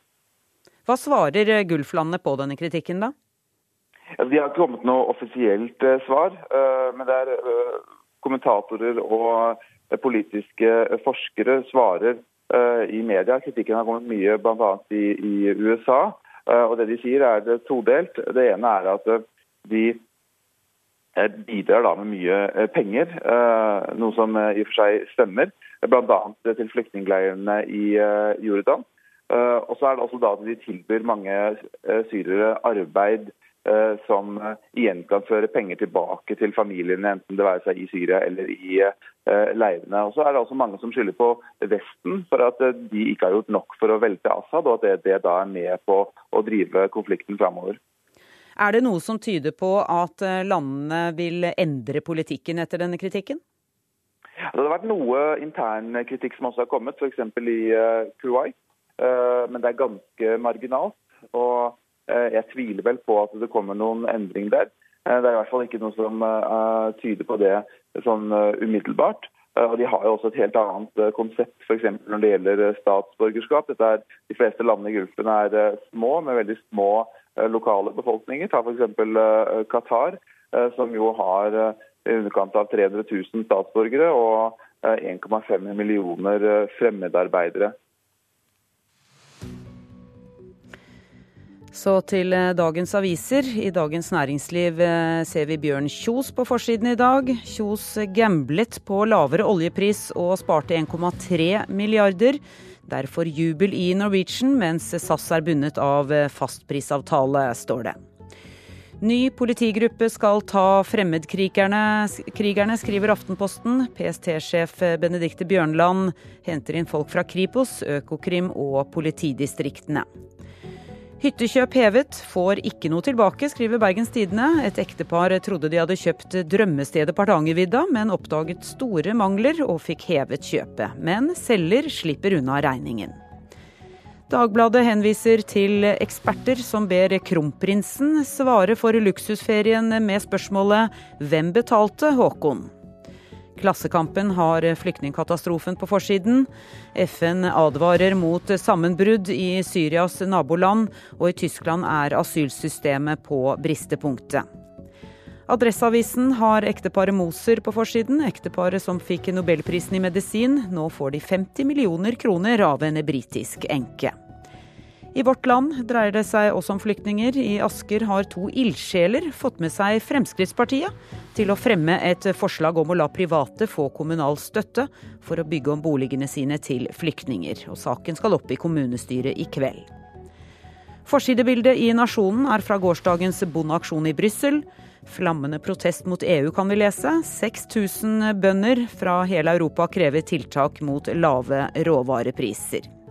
Hva svarer eh, Gulflandene på denne kritikken, da? De har ikke kommet noe offisielt eh, svar, eh, men det er kommentatorer og politiske forskere svarer i media. Kritikken har kommet mye bl.a. I, i USA. Og det de sier er det todelt. Det ene er at de bidrar da med mye penger, noe som i og for seg stemmer. Bl.a. til flyktningleirene i Jordan. Eh, og så er det også da at de tilbyr mange eh, syrere arbeid eh, som igjen kan føre penger tilbake til familiene, enten det være seg i Syria eller i leirene. Og så er det også mange som skylder på Vesten for at de ikke har gjort nok for å velte Assad, og at det, det da er med på å drive konflikten framover. Er det noe som tyder på at landene vil endre politikken etter denne kritikken? Det har vært noe intern kritikk som også har kommet, f.eks. i Kuwait. Eh, men det er ganske marginalt. Og eh, jeg tviler vel på at det kommer noen endring der. Eh, det er i hvert fall ikke noe som tyder på det sånn umiddelbart. Og De har jo også et helt annet konsept f.eks. når det gjelder statsborgerskap. Er, de fleste landene i Gulfen er små, med veldig små lokale befolkninger. Ta f.eks. Qatar, som jo har i underkant av 300 000 statsborgere og 1,5 millioner fremmedarbeidere. Så til eh, dagens aviser. I Dagens Næringsliv eh, ser vi Bjørn Kjos på forsiden i dag. Kjos gamblet på lavere oljepris og sparte 1,3 milliarder. Derfor jubel i Norwegian, mens SAS er bundet av eh, fastprisavtale, står det. Ny politigruppe skal ta fremmedkrigerne, krigerne, skriver Aftenposten. PST-sjef Benedicte Bjørnland henter inn folk fra Kripos, Økokrim og politidistriktene. Hyttekjøp hevet, får ikke noe tilbake, skriver Bergens Tidende. Et ektepar trodde de hadde kjøpt drømmestedet på Hardangervidda, men oppdaget store mangler og fikk hevet kjøpet. Men selger slipper unna regningen. Dagbladet henviser til eksperter som ber kronprinsen svare for luksusferien med spørsmålet 'Hvem betalte Håkon?' Klassekampen har flyktningkatastrofen på forsiden. FN advarer mot sammenbrudd i Syrias naboland, og i Tyskland er asylsystemet på bristepunktet. Adresseavisen har ekteparet Moser på forsiden. Ekteparet som fikk nobelprisen i medisin. Nå får de 50 millioner kroner av en britisk enke. I Vårt Land dreier det seg også om flyktninger. I Asker har to ildsjeler fått med seg Fremskrittspartiet til å fremme et forslag om å la private få kommunal støtte for å bygge om boligene sine til flyktninger. Og saken skal opp i kommunestyret i kveld. Forsidebildet i Nasjonen er fra gårsdagens bondeaksjon i Brussel. Flammende protest mot EU kan vi lese. 6000 bønder fra hele Europa krever tiltak mot lave råvarepriser.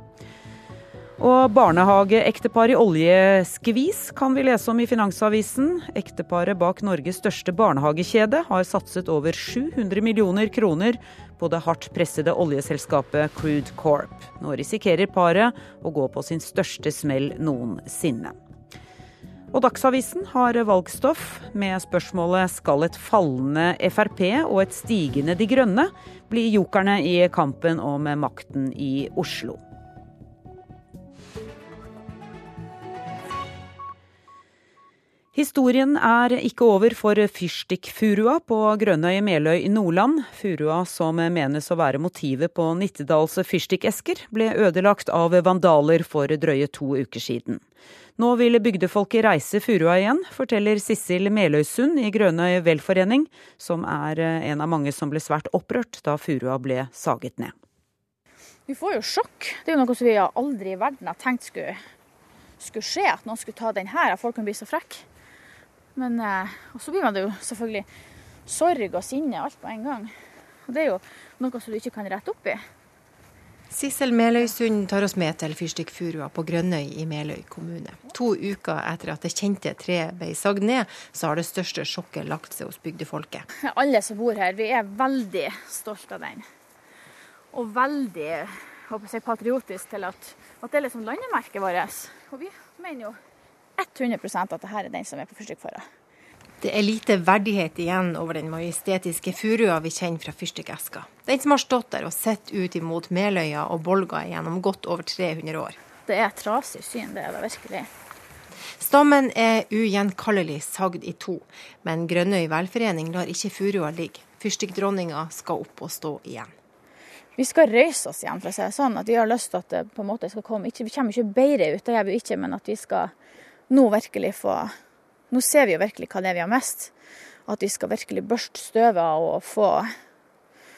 Og barnehageektepar i oljeskvis kan vi lese om i Finansavisen. Ekteparet bak Norges største barnehagekjede har satset over 700 millioner kroner på det hardt pressede oljeselskapet Crude Corp. Nå risikerer paret å gå på sin største smell noensinne. Og Dagsavisen har valgstoff med spørsmålet skal et fallende Frp og et stigende De Grønne bli jokerne i kampen om makten i Oslo. Historien er ikke over for fyrstikkfurua på Grønnøy Meløy i Nordland. Furua som menes å være motivet på Nittedals fyrstikkesker, ble ødelagt av vandaler for drøye to uker siden. Nå vil bygdefolket reise furua igjen, forteller Sissel Meløysund i Grønnøy velforening, som er en av mange som ble svært opprørt da furua ble saget ned. Vi får jo sjokk. Det er jo noe som vi aldri i verden har tenkt skulle, skulle skje, at noen skulle ta den her, at folk kunne bli så frekke. Men eh, så blir man det jo selvfølgelig sorg og sinne alt på en gang. Og det er jo noe som du ikke kan rette opp i. Sissel Meløysund tar oss med til fyrstikkfurua på Grønnøy i Meløy kommune. To uker etter at det kjente treet ble sagd ned, så har det største sjokket lagt seg hos bygdefolket. Alle som bor her, vi er veldig stolte av den. Og veldig håper jeg, patriotisk til at, at det er liksom landemerket vårt. Og vi mener jo 100% at dette er den som er på fyrstikkfara. Det er lite verdighet igjen over den majestetiske furua vi kjenner fra fyrstikkeska. Den som har stått der og sett ut imot Meløya og Bolga gjennom godt over 300 år. Det er et trasig syn, det er det virkelig. Stammen er ugjenkallelig sagd i to, men Grønnøy velforening lar ikke furua ligge. Fyrstikkdronninga skal opp og stå igjen. Vi skal røyse oss igjen, for å si det sånn. At vi har lyst til at det på en måte skal komme. Ikke, vi kommer ikke bedre ut, det gjør vi ikke, men at vi skal nå virkelig få Nå ser vi jo virkelig hva det er vi har mest. At vi skal virkelig børste støvet og få,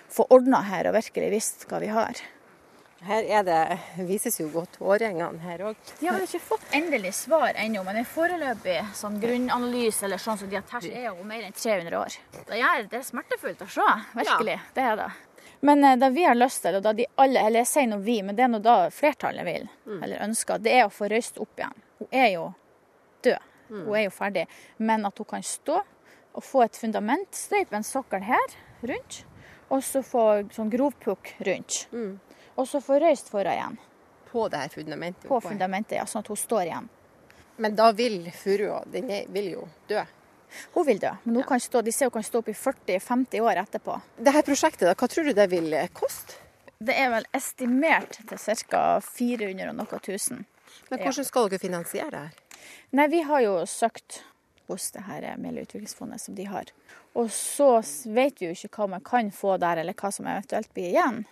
få ordna her og virkelig visst hva vi har. Her er det, vises jo godt årgjengene her òg. De har ikke fått endelig svar ennå, men en foreløpig sånn grunnanalyse eller sånn som de har tatt, er jo mer enn 300 år. Det er, det er smertefullt å se, virkelig. Ja. Det er det. Men eh, det vi har lyst til, og da de alle, eller jeg sier nå vi, men det er nå da flertallet vil, mm. eller ønsker, det er å få røyst opp igjen. Hun er jo. Hun er jo ferdig. Men at hun kan stå og få et fundament, støype en sokkel her rundt, og så få sånn grovpukk rundt. Mm. Og så få røyst for henne igjen. På det her fundamentet? På fundamentet, ja. Sånn at hun står igjen. Men da vil furua Den vil jo dø? Hun vil dø, men hun ja. kan stå, de ser hun kan stå opp i 40-50 år etterpå. Dette prosjektet, da, hva tror du det vil koste? Det er vel estimert til ca. 400 og noe tusen. Men hvordan skal dere finansiere det her? Nei, vi har jo søkt hos det her Meløy-utviklingsfondet som de har. Og så vet vi jo ikke hva man kan få der, eller hva som eventuelt blir igjen.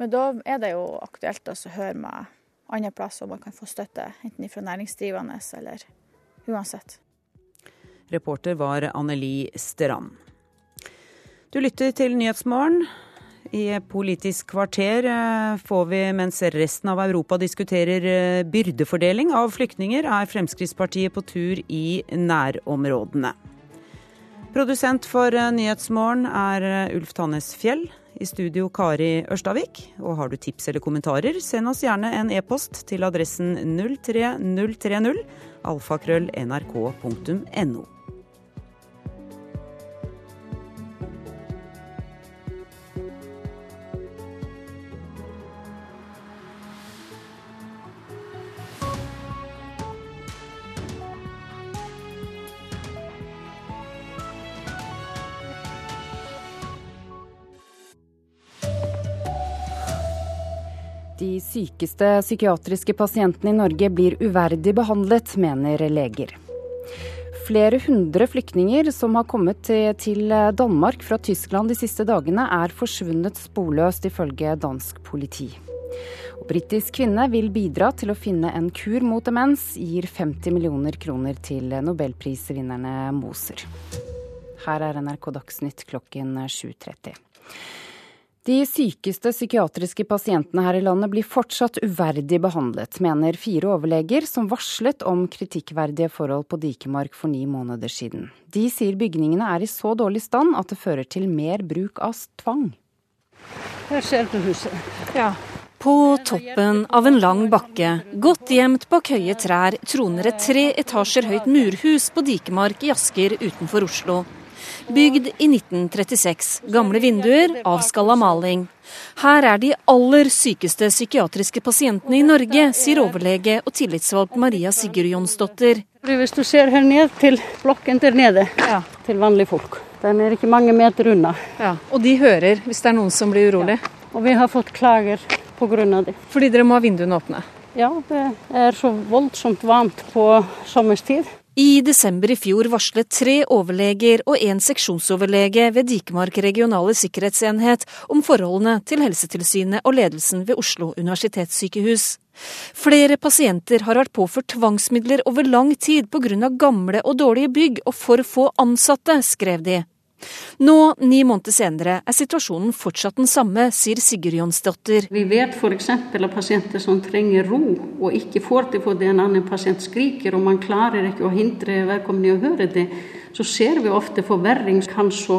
Men da er det jo aktuelt å høre med andre plasser om man kan få støtte, enten fra næringsdrivende eller uansett. Reporter var Anneli Strand. Du lytter til Nyhetsmorgen. I Politisk kvarter eh, får vi, mens resten av Europa diskuterer eh, byrdefordeling av flyktninger, er Fremskrittspartiet på tur i nærområdene. Produsent for eh, Nyhetsmorgen er Ulf Tannes Fjell. I studio Kari Ørstavik. Og har du tips eller kommentarer, send oss gjerne en e-post til adressen 03030 alfakrøll nrk.no. De sykeste psykiatriske pasientene i Norge blir uverdig behandlet, mener leger. Flere hundre flyktninger som har kommet til Danmark fra Tyskland de siste dagene, er forsvunnet sporløst, ifølge dansk politi. Og Britisk kvinne vil bidra til å finne en kur mot demens, gir 50 millioner kroner til nobelprisvinnerne Moser. Her er NRK Dagsnytt klokken 7.30. De sykeste psykiatriske pasientene her i landet blir fortsatt uverdig behandlet, mener fire overleger som varslet om kritikkverdige forhold på Dikemark for ni måneder siden. De sier bygningene er i så dårlig stand at det fører til mer bruk av tvang. Her ser du huset. Ja. På toppen av en lang bakke, godt gjemt bak høye trær, troner et tre etasjer høyt murhus på Dikemark i Asker utenfor Oslo. Bygd i 1936. Gamle vinduer, avskalla maling. Her er de aller sykeste psykiatriske pasientene i Norge, sier overlege og tillitsvalgt Maria Sigurd Jonsdottir. Hvis du ser her ned til blokken der nede, ja. til vanlige folk. Den er ikke mange meter unna. Ja, Og de hører hvis det er noen som blir urolig? Ja. Og vi har fått klager pga. det. Fordi dere må ha vinduene åpne? Ja, det er så voldsomt varmt på sommerstid. I desember i fjor varslet tre overleger og en seksjonsoverlege ved Dikemark regionale sikkerhetsenhet om forholdene til Helsetilsynet og ledelsen ved Oslo universitetssykehus. Flere pasienter har vært påført tvangsmidler over lang tid pga. gamle og dårlige bygg og for få ansatte, skrev de. Nå, ni måneder senere, er situasjonen fortsatt den samme, sier Sigurd Jonsdottir. Vi vet f.eks. av pasienter som trenger ro, og ikke får det fordi en annen pasient skriker, og man klarer ikke å hindre vedkommende i å høre det. Så ser vi ofte forverring kan så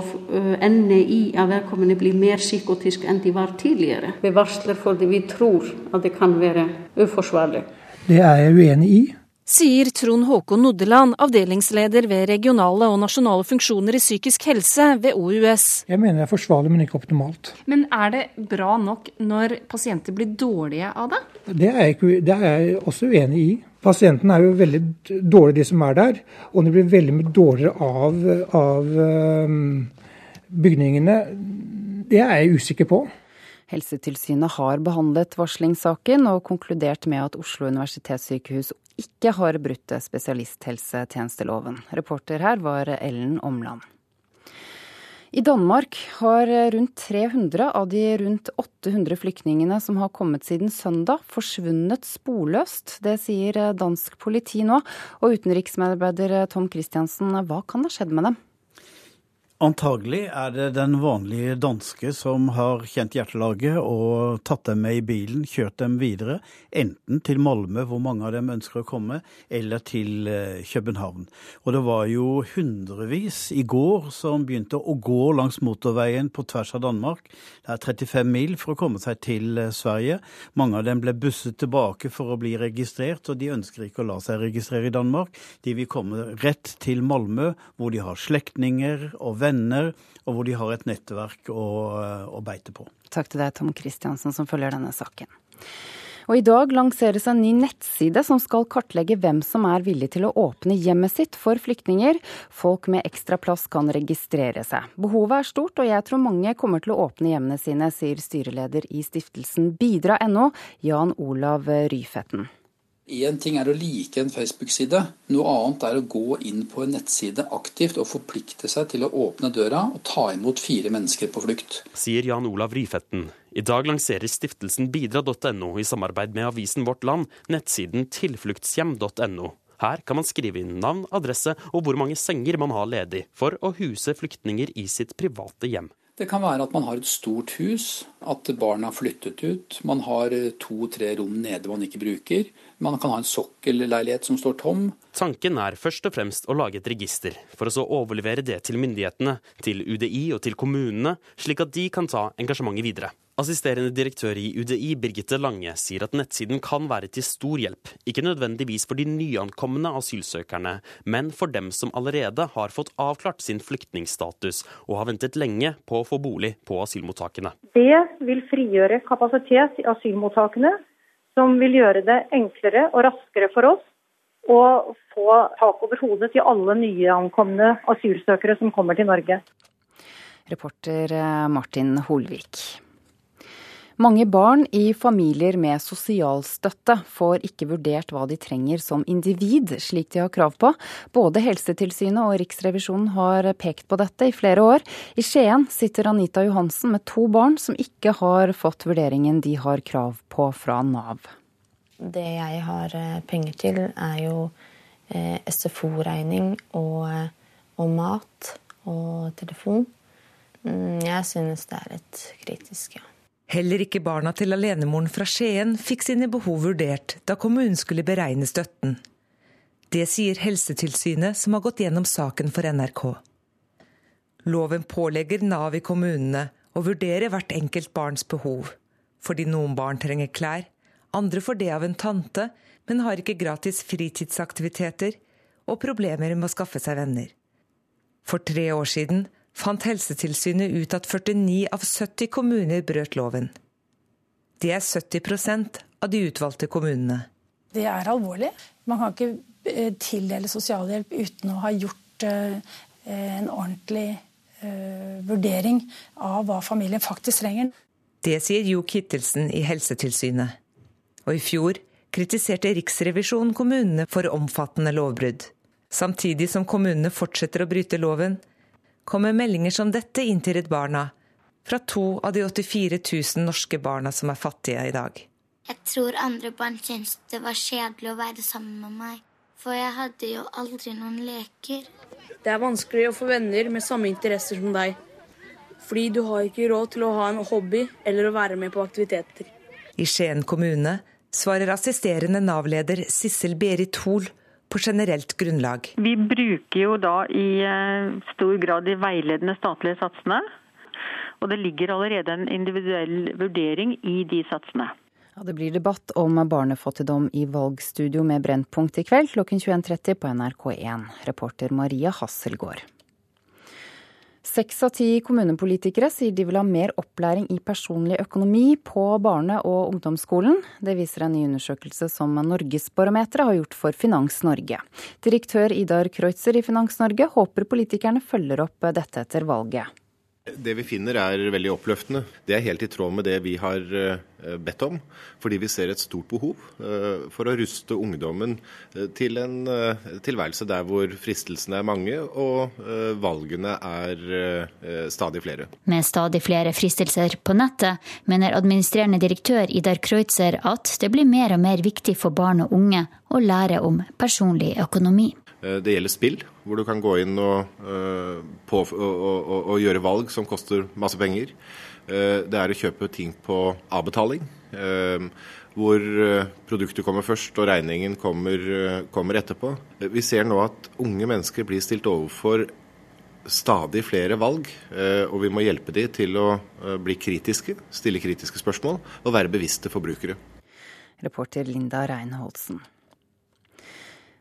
ende i at vedkommende blir mer psykotisk enn de var tidligere. Vi varsler fordi vi tror at det kan være uforsvarlig. Det er jeg uenig i sier Trond Håkon Noddeland, avdelingsleder ved regionale og nasjonale funksjoner i psykisk helse ved OUS. Jeg mener det er forsvarlig, men ikke optimalt. Men er det bra nok når pasienter blir dårlige av det? Det er jeg, ikke, det er jeg også uenig i. Pasientene er jo veldig dårlige, de som er der. Og de blir veldig mye dårligere av, av bygningene. Det er jeg usikker på. Helsetilsynet har behandlet varslingssaken og konkludert med at Oslo universitetssykehus ikke har brutt spesialisthelsetjenesteloven. Reporter her var Ellen Omland. I Danmark har rundt 300 av de rundt 800 flyktningene som har kommet siden søndag, forsvunnet sporløst. Det sier dansk politi nå. Og utenriksmedarbeider Tom Christiansen, hva kan ha skjedd med dem? Antagelig er det den vanlige danske som har kjent hjertelaget og tatt dem med i bilen, kjørt dem videre, enten til Malmö, hvor mange av dem ønsker å komme, eller til eh, København. Og det var jo hundrevis i går som begynte å gå langs motorveien på tvers av Danmark. Det er 35 mil for å komme seg til eh, Sverige. Mange av dem ble busset tilbake for å bli registrert, og de ønsker ikke å la seg registrere i Danmark. De vil komme rett til Malmö, hvor de har slektninger og venner venner, og hvor de har et nettverk å, å beite på. Takk til deg, Tom Kristiansen, som følger denne saken. Og I dag lanseres en ny nettside som skal kartlegge hvem som er villig til å åpne hjemmet sitt for flyktninger. Folk med ekstra plass kan registrere seg. Behovet er stort, og jeg tror mange kommer til å åpne hjemmene sine, sier styreleder i stiftelsen bidra.no, Jan Olav Ryfetten. Én ting er å like en Facebook-side, noe annet er å gå inn på en nettside aktivt og forplikte seg til å åpne døra og ta imot fire mennesker på flukt. Sier Jan Olav Rifetten. I dag lanserer stiftelsen bidra.no i samarbeid med avisen Vårt Land nettsiden tilfluktshjem.no. Her kan man skrive inn navn, adresse og hvor mange senger man har ledig for å huse flyktninger i sitt private hjem. Det kan være at man har et stort hus, at barna har flyttet ut, man har to-tre rom nede man ikke bruker. Man kan ha en sokkelleilighet som står tom. Tanken er først og fremst å lage et register, for å så overlevere det til myndighetene, til UDI og til kommunene, slik at de kan ta engasjementet videre. Assisterende direktør i UDI, Birgitte Lange, sier at nettsiden kan være til stor hjelp, ikke nødvendigvis for de nyankomne asylsøkerne, men for dem som allerede har fått avklart sin flyktningstatus og har ventet lenge på å få bolig på asylmottakene. Det vil frigjøre kapasitet i asylmottakene, som vil gjøre det enklere og raskere for oss å få tak over hodet til alle nyankomne asylsøkere som kommer til Norge. Reporter Martin Holvik. Mange barn i familier med sosialstøtte får ikke vurdert hva de trenger som individ, slik de har krav på. Både Helsetilsynet og Riksrevisjonen har pekt på dette i flere år. I Skien sitter Anita Johansen med to barn som ikke har fått vurderingen de har krav på fra Nav. Det jeg har eh, penger til, er jo eh, SFO-regning og, eh, og mat og telefon. Mm, jeg synes det er litt kritisk, ja. Heller ikke barna til alenemoren fra Skien fikk sine behov vurdert da kommunen skulle beregne støtten. Det sier Helsetilsynet, som har gått gjennom saken for NRK. Loven pålegger Nav i kommunene å vurdere hvert enkelt barns behov, fordi noen barn trenger klær, andre får det av en tante, men har ikke gratis fritidsaktiviteter og problemer med å skaffe seg venner. For tre år siden fant Helsetilsynet ut at 49 av 70 kommuner brøt loven. Det er 70% av de utvalgte kommunene. Det er alvorlig. Man kan ikke eh, tildele sosialhjelp uten å ha gjort eh, en ordentlig eh, vurdering av hva familien faktisk trenger. Det sier Jo Kittelsen i Helsetilsynet. Og i fjor kritiserte Riksrevisjonen kommunene for omfattende lovbrudd. Samtidig som kommunene fortsetter å bryte loven, kommer meldinger som dette inn til Redd Barna fra to av de 84 000 norske barna som er fattige i dag. Jeg tror andre barn syntes det var kjedelig å være sammen med meg, for jeg hadde jo aldri noen leker. Det er vanskelig å få venner med samme interesser som deg, fordi du har ikke råd til å ha en hobby eller å være med på aktiviteter. I Skien kommune svarer assisterende Nav-leder Sissel Berit Hoel på generelt grunnlag. Vi bruker jo da i eh, stor grad de veiledende statlige satsene. Og det ligger allerede en individuell vurdering i de satsene. Ja, det blir debatt om barnefattigdom i valgstudio med Brennpunkt i kveld klokken 21.30 på NRK1. Reporter Maria Hasselgaard. Seks av ti kommunepolitikere sier de vil ha mer opplæring i personlig økonomi på barne- og ungdomsskolen. Det viser en ny undersøkelse som Norgesbarometeret har gjort for Finans Norge. Direktør Idar Kreutzer i Finans Norge håper politikerne følger opp dette etter valget. Det vi finner er veldig oppløftende. Det er helt i tråd med det vi har eh, bedt om. Fordi vi ser et stort behov eh, for å ruste ungdommen eh, til en tilværelse der hvor fristelsene er mange og valgene er stadig flere. Med stadig flere fristelser på nettet, mener administrerende direktør Idar Kreutzer at det blir mer og mer viktig for barn og unge å lære om personlig økonomi. Eh, det gjelder spill, hvor du kan gå inn og, eh, på, og, og, og, gjøre valg som koster masse penger. Eh, det er å kjøpe ting på avbetaling, hvor produktet kommer først og regningen kommer, kommer etterpå. Vi ser nå at unge mennesker blir stilt overfor stadig flere valg, og vi må hjelpe dem til å bli kritiske, stille kritiske spørsmål og være bevisste forbrukere. Reporter Linda Reinholdsen.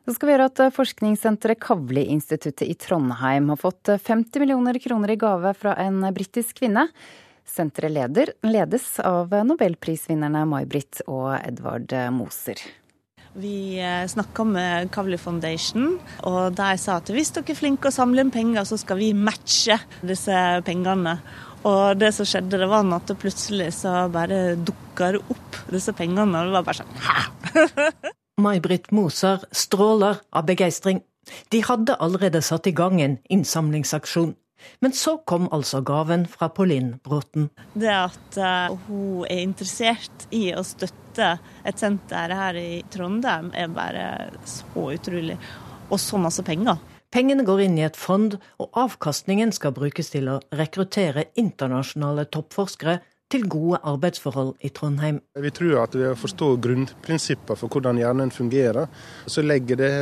Så skal vi gjøre at eh, forskningssenteret Kavli-instituttet i Trondheim har fått 50 eh, millioner kroner i gave fra en britisk kvinne. Senteret ledes av nobelprisvinnerne May-Britt og Edvard Moser. Vi eh, snakka med Kavli Foundation, og de sa at hvis dere er flinke å samle inn penger, så skal vi matche disse pengene. Og det som skjedde, det var at plutselig så bare dukka det opp disse pengene, og det var bare sånn hæ? May-Britt Moser stråler av begeistring. De hadde allerede satt i gang en innsamlingsaksjon. Men så kom altså gaven fra Pauline Bråten. Det at uh, hun er interessert i å støtte et senter her i Trondheim, er bare så utrolig. Og så masse penger. Pengene går inn i et fond, og avkastningen skal brukes til å rekruttere internasjonale toppforskere til gode arbeidsforhold i Trondheim. Vi tror at ved å forstå grunnprinsipper for hvordan hjernen fungerer, så legger det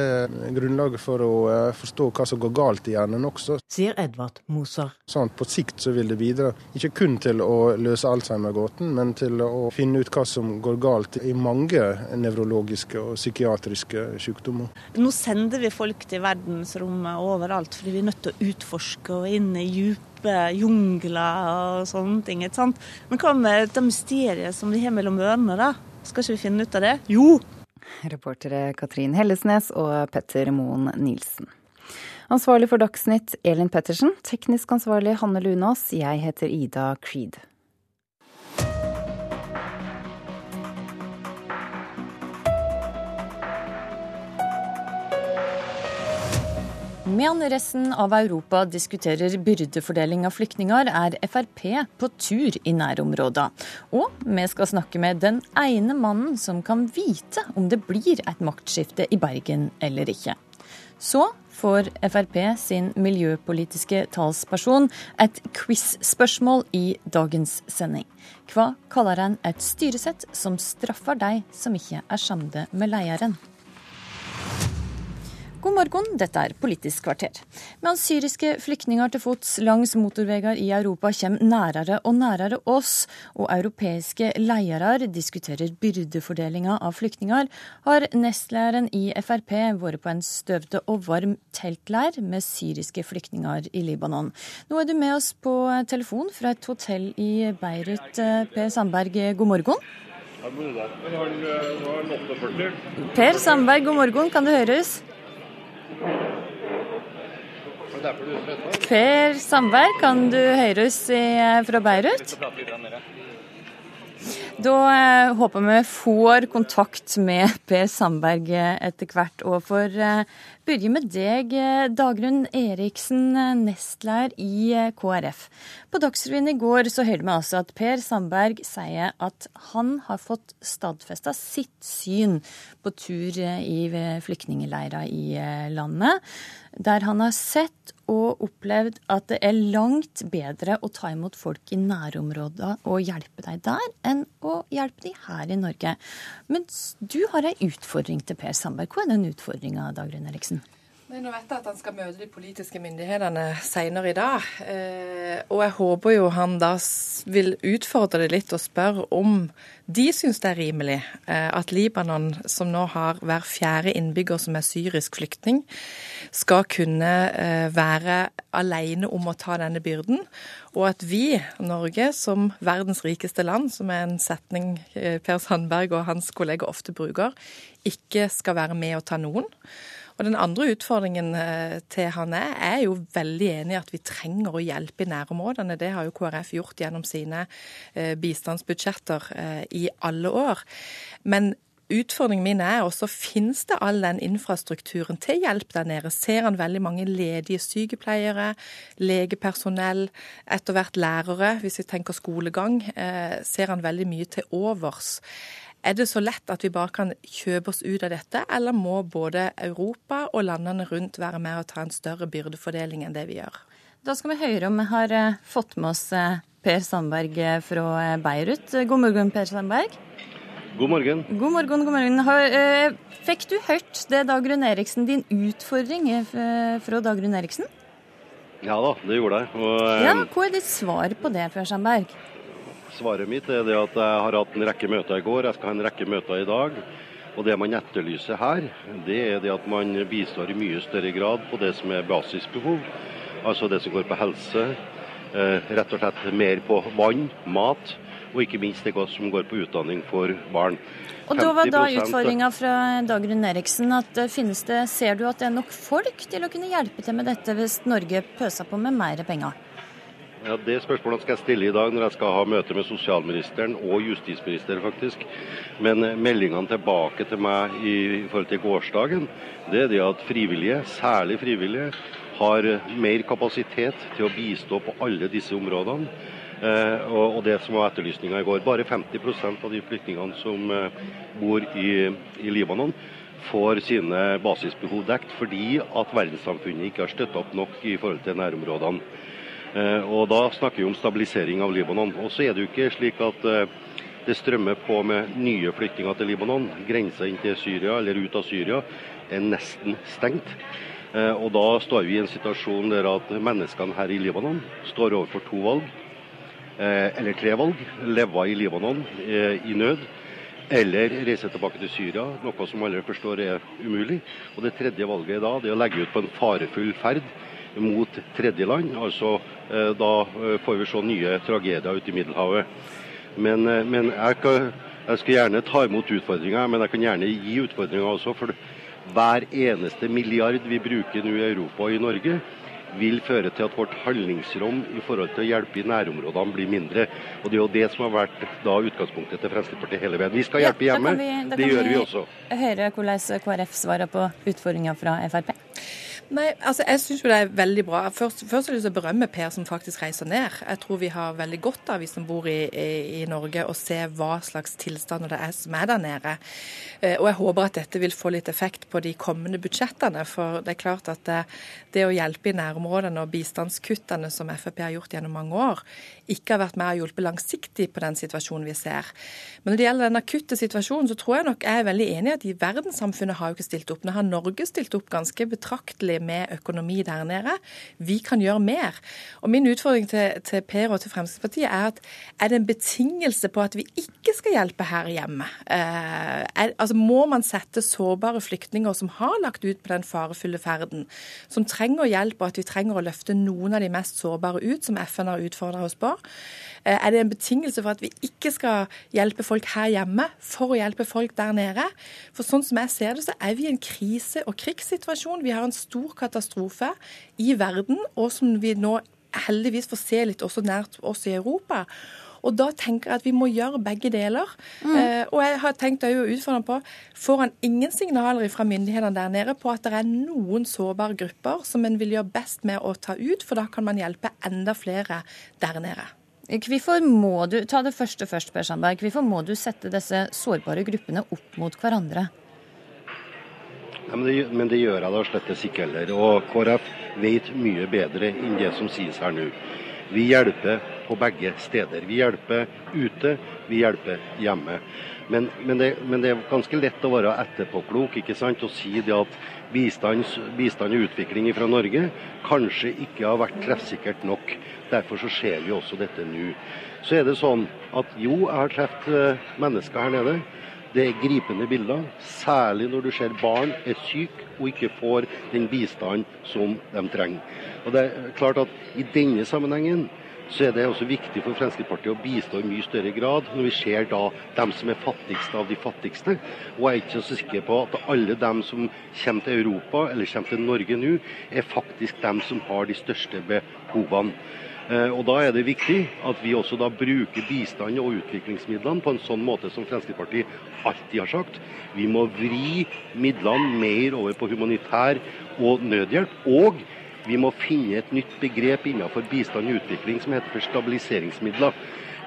grunnlaget for å eh, forstå hva som går galt i hjernen også. Sier Edvard Moser. Sånn, på sikt så vil det bidra ikke kun til å løse Alzheimer-gåten, men til å finne ut hva som går galt i mange nevrologiske og psykiatriske sykdommer. Nå sender vi folk til verdensrommet overalt, fordi vi er nødt til å utforske og inn i djup dype jungler og sånne ting. ikke sant? Men hva med det mysteriet som vi har mellom ørene, da? Skal ikke vi finne ut av det? Jo! Reportere Katrin Hellesnes og Petter Moen Nilsen. Ansvarlig for Dagsnytt Elin Pettersen. Teknisk ansvarlig Hanne Lunås. Jeg heter Ida Creed. Medan resten av Europa diskuterer byrdefordeling av flyktninger, er Frp på tur i nærområdene. Og vi skal snakke med den ene mannen som kan vite om det blir et maktskifte i Bergen eller ikke. Så får Frp sin miljøpolitiske talsperson et quiz-spørsmål i dagens sending. Hva kaller en et styresett som straffer de som ikke er samde med lederen? God morgen, dette er Politisk kvarter. Mens syriske flyktninger til fots langs motorveier i Europa kommer nærere og nærere oss, og europeiske ledere diskuterer byrdefordelinga av flyktninger, har nestlederen i Frp vært på en støvete og varm teltleir med syriske flyktninger i Libanon. Nå er du med oss på telefon fra et hotell i Beirut. Per Sandberg, god morgen. Per Sandberg, god morgen. Kan det høres? Per Sandberg, kan du høre oss fra Beirut? Da eh, håper vi får kontakt med Per Sandberg eh, etter hvert. Og for eh, begynne med deg, Dagrun Eriksen, nestleder i KrF. På Dagsrevyen i går så hørte vi altså at Per Sandberg sier at han har fått stadfesta sitt syn på tur i flyktningleirer i landet, der han har sett og opplevd at det er langt bedre å ta imot folk i nærområdene og hjelpe deg der, enn å hjelpe dem her i Norge. Men du har ei utfordring til Per Sandberg. Hva er den utfordringa, Dagrun Eriksen? Nei, nå vet jeg at han skal møte de politiske myndighetene senere i dag. Eh, og jeg håper jo han da vil utfordre det litt og spørre om de syns det er rimelig eh, at Libanon, som nå har hver fjerde innbygger som er syrisk flyktning, skal kunne eh, være alene om å ta denne byrden. Og at vi, Norge, som verdens rikeste land, som er en setning Per Sandberg og hans kolleger ofte bruker, ikke skal være med å ta noen. Og Den andre utfordringen eh, til han er, er jo veldig enig i at vi trenger å hjelpe i nærområdene. Det har jo KrF gjort gjennom sine eh, bistandsbudsjetter eh, i alle år. Men Utfordringen min er også, finnes det all den infrastrukturen til hjelp der nede? Ser han veldig mange ledige sykepleiere, legepersonell, etter hvert lærere, hvis vi tenker skolegang? Ser han veldig mye til overs? Er det så lett at vi bare kan kjøpe oss ut av dette, eller må både Europa og landene rundt være med og ta en større byrdefordeling enn det vi gjør? Da skal vi høre om vi har eh, fått med oss eh, Per Sandberg eh, fra Beirut. God morgen, Per Sandberg. God morgen. God morgen, god morgen. Fikk du hørt det, Dagrun Eriksen, din utfordring fra Dagrun Eriksen? Ja da, det gjorde jeg. Og, ja, hva er ditt svar på det, Per Sandberg? Svaret mitt er det at jeg har hatt en rekke møter i går, jeg skal ha en rekke møter i dag. Og Det man etterlyser her, det er det at man bistår i mye større grad på det som er basisbehov. Altså det som går på helse, eh, rett og slett mer på vann, mat, og ikke minst det som går på utdanning for barn. Og Da var da utfordringa fra Dagrun Eriksen at eh, finnes det, ser du at det er nok folk til å kunne hjelpe til med dette hvis Norge pøser på med mer penger? Ja, Det spørsmålet skal jeg stille i dag når jeg skal ha møte med sosialministeren og justisministeren, faktisk. Men eh, meldingene tilbake til meg i forhold til gårsdagen, det er det at frivillige, særlig frivillige, har mer kapasitet til å bistå på alle disse områdene. Eh, og det som var etterlysninga i går, bare 50% av de flyktningene som eh, bor i, i Libanon, får sine basisbehov dekt fordi at verdenssamfunnet ikke har støtta opp nok i forhold til nærområdene. Eh, og Da snakker vi om stabilisering av Libanon. Og så er det jo ikke slik at eh, det strømmer på med nye flyktninger til Libanon. Grensa inn til Syria eller ut av Syria er nesten stengt. Eh, og Da står vi i en situasjon der at menneskene her i Libanon står overfor to valg. Eller tre valg. Leve i Libanon i nød. Eller reise tilbake til Syria, noe som alle forstår er umulig. Og Det tredje valget er da det er å legge ut på en farefull ferd mot tredjeland. Altså, eh, da eh, får vi se nye tragedier ute i Middelhavet. Men, eh, men jeg, skal, jeg, skal, gjerne ta imot utfordringer, men jeg kan gjerne gi utfordringer også. For hver eneste milliard vi bruker nå i Europa og i Norge, vil føre til at vårt handlingsrom i forhold til å hjelpe i nærområdene blir mindre. Og Det er jo det som har vært da utgangspunktet til Fremskrittspartiet hele veien. Vi skal hjelpe hjemme, ja, vi, det gjør vi også. Høre hvordan KrF svarer på utfordringa fra Frp. Nei, altså jeg syns jo det er veldig bra. Først, først har jeg berømme Per som faktisk reiser ned. Jeg tror vi har veldig godt av, vi som bor i, i, i Norge, å se hva slags tilstander det er som er der nede. Eh, og jeg håper at dette vil få litt effekt på de kommende budsjettene. For det er klart at det, det å hjelpe i nærområdene og bistandskuttene som Frp har gjort gjennom mange år, ikke har vært med å hjelpe langsiktig på den situasjonen vi ser. Men når det gjelder den akutte situasjonen, så tror jeg nok jeg er veldig enig i at verdenssamfunnet har jo ikke stilt opp. Nå har Norge stilt opp ganske betraktelig med økonomi der nede. Vi kan gjøre mer. Og Min utfordring til, til Per og til Fremskrittspartiet er at er det en betingelse på at vi ikke skal hjelpe her hjemme? Eh, er, altså Må man sette sårbare flyktninger som har lagt ut på den farefulle ferden, som trenger hjelp, og at vi trenger å løfte noen av de mest sårbare ut, som FN har utfordra oss på? Eh, er det en betingelse for at vi ikke skal hjelpe folk her hjemme for å hjelpe folk der nede? For sånn som jeg ser det, så er vi i en krise- og krigssituasjon. Vi har en stor katastrofe i verden, og som vi nå heldigvis får se litt også nært oss i Europa. Og da tenker jeg at vi må gjøre begge deler. Mm. Eh, og jeg har tenkt å utfordre på Får han ingen signaler fra myndighetene der nede på at det er noen sårbare grupper som en vil gjøre best med å ta ut, for da kan man hjelpe enda flere der nede? Hvorfor må du ta det første først, Per Sandberg, hvorfor må du sette disse sårbare gruppene opp mot hverandre? Ja, men, det, men, det, gjør jeg da slettes ikke heller. Og KrF vet mye bedre enn det som sies her nå. Vi hjelper på begge steder. Vi hjelper ute, vi hjelper hjemme. Men, men, det, men det, er ganske lett å være etterpåklok ikke sant? og si det at bistand, bistand og utvikling fra Norge kanskje ikke har vært treffsikkert nok. Derfor så ser vi også dette nå. Så er det sånn at jo, jeg har truffet eh, mennesker her nede. Det er gripende bilder, særlig når du ser barn er syke og ikke får den bistanden som de trenger. Og det er klart at I denne sammenhengen så er det også viktig for Fremskrittspartiet å bistå i mye større grad når vi ser da dem som er fattigste av de fattigste. Og jeg er ikke så sikker på at alle dem som kommer til Europa eller kommer til Norge nå, er faktisk dem som har de største behovene. Eh, og Da er det viktig at vi også da bruker bistand og utviklingsmidlene på en sånn måte som Fremskrittspartiet alltid har sagt. Vi må vri midlene mer over på humanitær og nødhjelp. Og vi må finne et nytt begrep innenfor bistand og utvikling som heter for stabiliseringsmidler.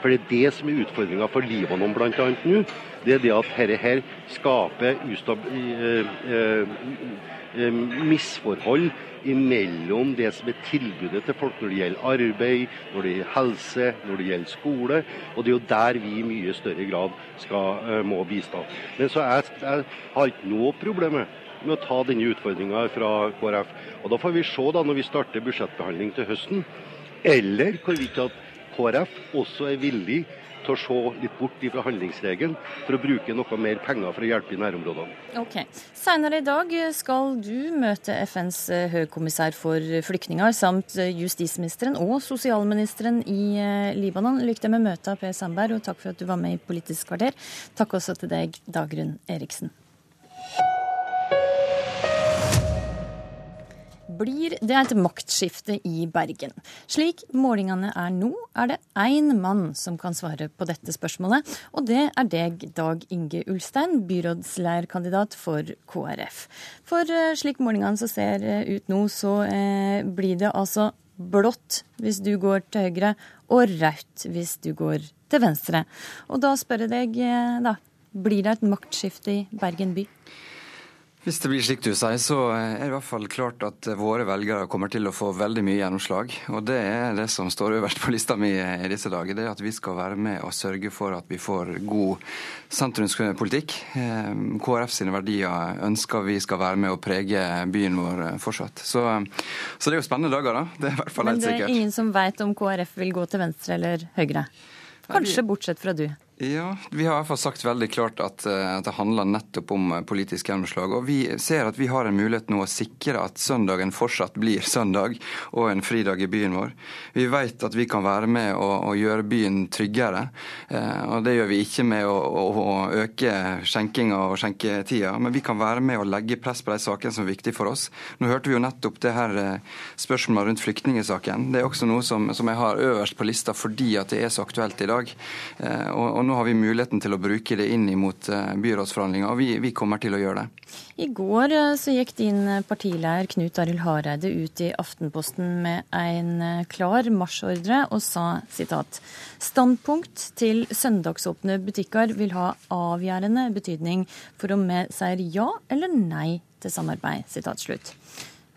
For det er det som er utfordringa for Libanon bl.a. nå. Det er det at dette her skaper ustab, eh, eh, eh, misforhold imellom det som er tilbudet til folk når det gjelder arbeid, når det gjelder helse, når det gjelder skole. Og det er jo der vi i mye større grad skal, må bistå. Men så jeg, jeg har ikke noe problem med å ta denne utfordringa fra KrF. Og Da får vi se da når vi starter budsjettbehandling til høsten, eller hvorvidt at KrF også er villig til å se litt bort fra handlingsregelen for å bruke noe mer penger for å hjelpe i nærområdene. Ok. Senere i dag skal du møte FNs eh, høykommissær for flyktninger samt eh, justisministeren og sosialministeren i eh, Libanon. Lykke til med møtet, Per Sandberg, og takk for at du var med i Politisk kvarter. Takk også til deg, Dagrun Eriksen. Blir det et maktskifte i Bergen. Slik målingene er nå, er det én mann som kan svare på dette spørsmålet, og det er deg, Dag Inge Ulstein, byrådslærerkandidat for KrF. For eh, slik målingene så ser eh, ut nå, så eh, blir det altså blått hvis du går til høyre, og rødt hvis du går til venstre. Og da spør jeg deg, eh, da, blir det et maktskifte i Bergen by? Hvis det blir slik du sier, så er det i hvert fall klart at våre velgere kommer til å få veldig mye gjennomslag. Og det er det som står øverst på lista mi i disse dager. Det er at vi skal være med og sørge for at vi får god sentrumspolitikk. Eh, KrF sine verdier ønsker vi skal være med og prege byen vår fortsatt. Så, så det er jo spennende dager, da. Det er i hvert fall helt sikkert. Men det er ingen som veit om KrF vil gå til venstre eller høyre? Kanskje bortsett fra du? Ja, vi har i hvert fall sagt veldig klart at, eh, at, det handler nettopp om eh, politisk gjennomslag. Og vi ser at vi har en mulighet nå å sikre at søndagen fortsatt blir søndag og en fridag i byen vår. Vi vet at vi kan være med å, og gjøre byen tryggere. Eh, og det gjør vi ikke med å, å, å øke skjenkinga og skjenketida, men vi kan være med å legge press på de sakene som er viktige for oss. Nå hørte vi jo nettopp det her spørsmålet rundt flyktningsaken. Det er også noe som, som jeg har øverst på lista fordi at det er så aktuelt i dag. Og, og nå nå har vi muligheten til å bruke det inn mot byrådsforhandlinger, og vi, vi kommer til å gjøre det. I går så gikk din partileier Knut Arild Hareide ut i Aftenposten med en klar marsjordre og sa sitat Standpunkt til søndagsåpne butikker vil ha avgjørende betydning for om vi sier ja eller nei til samarbeid. Sitat slutt.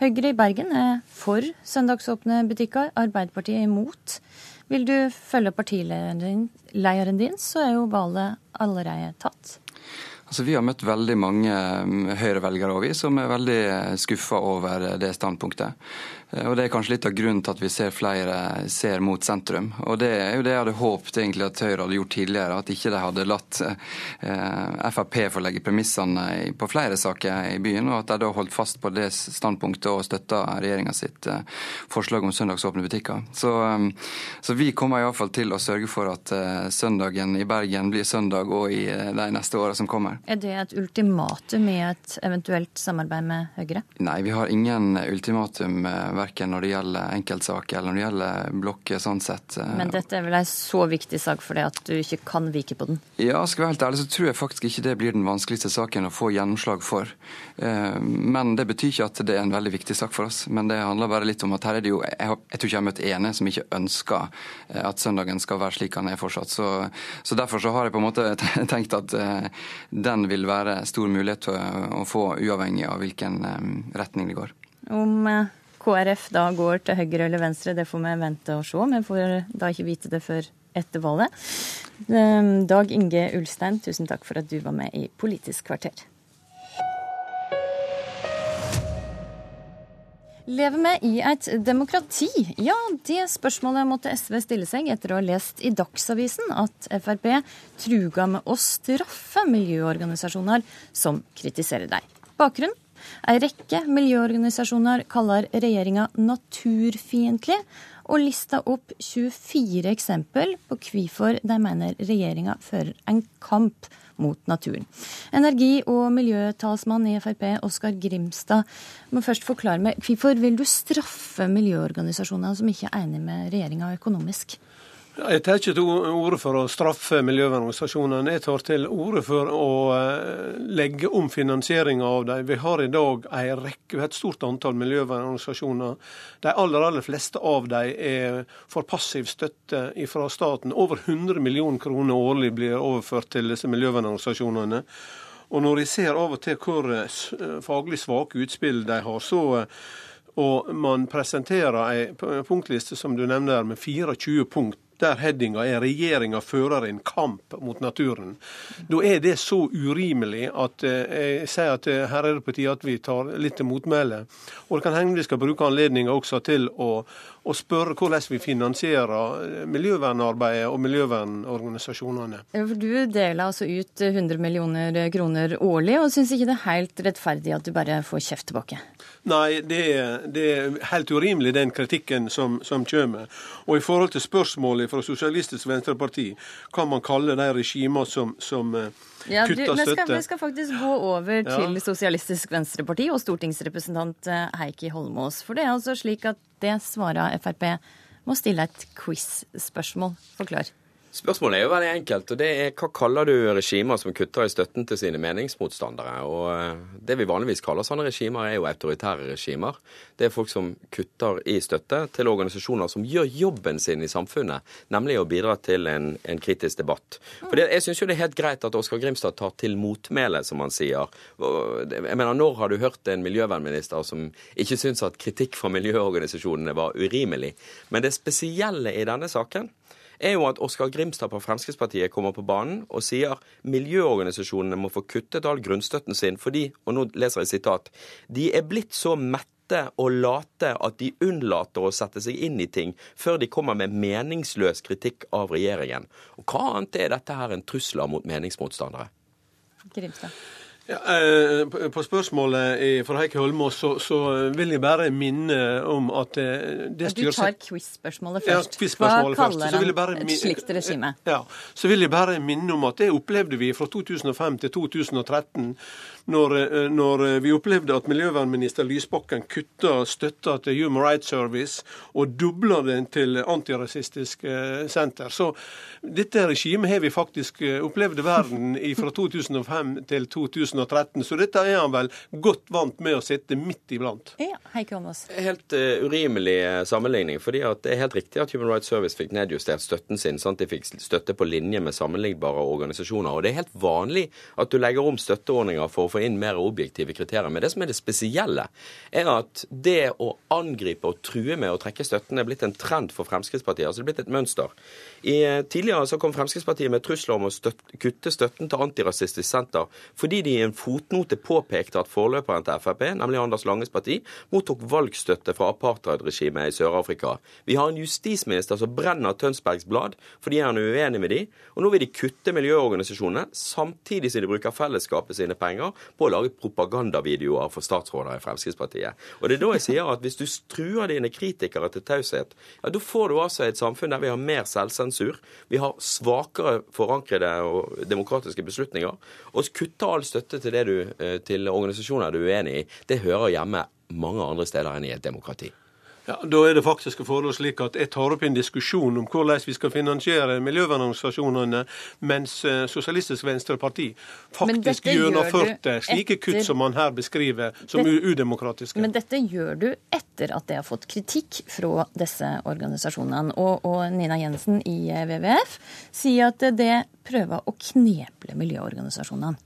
Høyre i Bergen er for søndagsåpne butikker, Arbeiderpartiet er imot. Vil du følge partilederen din, så er jo valget allerede tatt. Altså, vi har møtt veldig mange mm, Høyre-velgere som er veldig skuffa over det standpunktet. Eh, og Det er kanskje litt av grunnen til at vi ser flere ser mot sentrum. Og Det er jo det jeg hadde håpet egentlig at Høyre hadde gjort tidligere. At ikke de hadde latt eh, Frp få legge premissene på flere saker i byen, og at de da holdt fast på det standpunktet og støtta regjeringa sitt eh, forslag om søndagsåpne butikker. Så, så vi kommer iallfall til å sørge for at søndagen i Bergen blir søndag og i de neste åra som kommer. Er det et ultimatum i et eventuelt samarbeid med Høyre? Nei, vi har ingen ultimatum verken når det gjelder enkeltsaker eller når det gjelder blokker sånn sett. Eh, Men dette er vel en så viktig sak for deg at du ikke kan vike på den? Ja, skal jeg være helt ærlig så tror jeg faktisk ikke det blir den vanskeligste saken å få gjennomslag for. Eh, men det betyr ikke at det er en veldig viktig sak for oss. Men det handler bare litt om at her er det jo Jeg, jeg tror ikke jeg har møtt ene som ikke ønsker eh, at søndagen skal være slik han er fortsatt. Så, så derfor så har jeg på en måte tenkt at den vil være stor mulighet til å få, uavhengig av hvilken retning det går. Om KrF da går til høyre eller venstre, det får vi vente og se. Vi får da ikke vite det før etter valget. Ehm, Dag Inge Ulstein, tusen takk for at du var med i Politisk kvarter. Lever vi i et demokrati? Ja, det spørsmålet måtte SV stille seg etter å ha lest i Dagsavisen at Frp truga med å straffe miljøorganisasjoner som kritiserer deg. Bakgrunnen Ei rekke miljøorganisasjoner kaller regjeringa naturfiendtlig, og lista opp 24 eksempel på hvorfor de mener regjeringa fører en kamp mot naturen. Energi- og miljøtalsmann i Frp, Oskar Grimstad, må først forklare meg hvorfor vil du straffe miljøorganisasjoner som ikke er enig med regjeringa økonomisk? Jeg tar ikke til orde for å straffe miljøvernorganisasjonene. Jeg tar til orde for å eh, legge om finansieringa av dem. Vi har i dag en rekke, et stort antall miljøvernorganisasjoner. De aller, aller fleste av dem er for passiv støtte fra staten. Over 100 millioner kroner årlig blir overført til disse miljøvernorganisasjonene. Og når jeg ser av og til hvor eh, faglig svake utspill de har, så eh, og man presenterer ei punktliste som du nevner med 24 punkt der headinga er 'regjeringa fører en kamp mot naturen'. Da er det så urimelig at eh, jeg sier at eh, her er det på tide at vi tar litt til motmæle. Og det kan hende vi skal bruke anledninga også til å, å, spørre hvordan vi finansierer eh, miljøvernarbeidet og miljøvernorganisasjonene. Du deler altså ut 100 millioner kroner årlig, og syns ikke det er helt rettferdig at du bare får kjeft tilbake? Nei, det er, det er helt urimelig, den kritikken som, som kommer. Og i forhold til spørsmålet fra Sosialistisk Venstreparti, kan man kalle de regimene som, som eh, ja, du, vi, skal, vi skal faktisk gå over ja. til Sosialistisk Venstreparti og stortingsrepresentant eh, Heikki Holmås. For det er altså slik at det svarer Frp må stille et quiz-spørsmål. Forklar. Spørsmålet er jo veldig enkelt, og det er hva kaller du regimer som kutter i støtten til sine meningsmotstandere? Og eh, Det vi vanligvis kaller sånne regimer, er jo autoritære regimer. Det er folk som kutter i støtte til organisasjoner som gjør jobben sin i samfunnet, nemlig å bidra til en, en kritisk debatt. For det, Jeg syns jo det er helt greit at Oskar Grimstad tar til motmæle, som han sier. Jeg mener, Når har du hørt en miljøvernminister som ikke syns at kritikk fra miljøorganisasjonene var urimelig? Men det spesielle i denne saken er jo at Oskar Grimstad på Fremskrittspartiet kommer på banen og sier miljøorganisasjonene må få kuttet all grunnstøtten sin fordi, og nå leser jeg sitat, de er blitt så mette og late at de unnlater å sette seg inn i ting før de kommer med meningsløs kritikk av regjeringen. Og Hva annet er dette her enn trusler mot meningsmotstandere? Grimstad. Ja, eh, på spørsmålet fra Heikki Holmås så, så, vil jeg bare minne om at eh, det styrer Du tar quiz-spørsmålet først. Ja, quiz Hva kaller han et slikt regime? Ja, Så vil jeg bare minne om at det opplevde vi fra 2005 til 2013 når, eh, når, eh, vi opplevde at miljøvernminister Lysbakken kutta støtta til Human Rights Service og dobla den til Antirasistisk eh, senter. Så dette regimet har vi faktisk opplevd i verden fra 2005 til 2013. Så dette er han vel godt vant med å sitte midt iblant. Ja, Heike Åmås. Helt uh, urimelig sammenligning. fordi Det er helt riktig at Human Rights Service fikk nedjustert støtten sin. Sant? De fikk støtte på linje med sammenlignbare organisasjoner. Og Det er helt vanlig at du legger om støtteordninger for å få inn mer objektive kriterier. Men det som er det spesielle, er at det å angripe og true med å trekke støtten er blitt en trend for Fremskrittspartiet. altså det er blitt et mønster. I, eh, tidligere så kom Fremskrittspartiet med trusler om å støt, kutte støtten til Antirasistisk Senter fordi de i en fotnote påpekte at forløperen til Frp, nemlig Anders Langes parti, mottok valgstøtte fra apartheidregimet i Sør-Afrika. Vi har en justisminister som brenner Tønsbergs Blad fordi han er uenig med de, og nå vil de kutte miljøorganisasjonene samtidig som de bruker fellesskapet sine penger på å lage propagandavideoer for statsråder i Fremskrittspartiet. Og det er da jeg sier at hvis du truer dine kritikere til taushet, ja, da får du altså et samfunn der vi har mer selvsensur, vi har svakere forankrede og demokratiske beslutninger. og kutter all støtte til, du, eh, til organisasjoner du er uenig i, det hører hjemme mange andre steder enn i et demokrati. Ja, Da er det faktisk forhold slik at jeg tar opp en diskusjon om hvordan vi skal finansiere miljøvernorganisasjonene, mens eh, Sosialistisk Venstreparti faktisk gjennomførte slike kutt som man her beskriver som det, udemokratiske. Men dette gjør du etter at det har fått kritikk fra disse organisasjonene. Og, og Nina Jensen i eh, WWF sier at det prøver å kneble miljøorganisasjonene.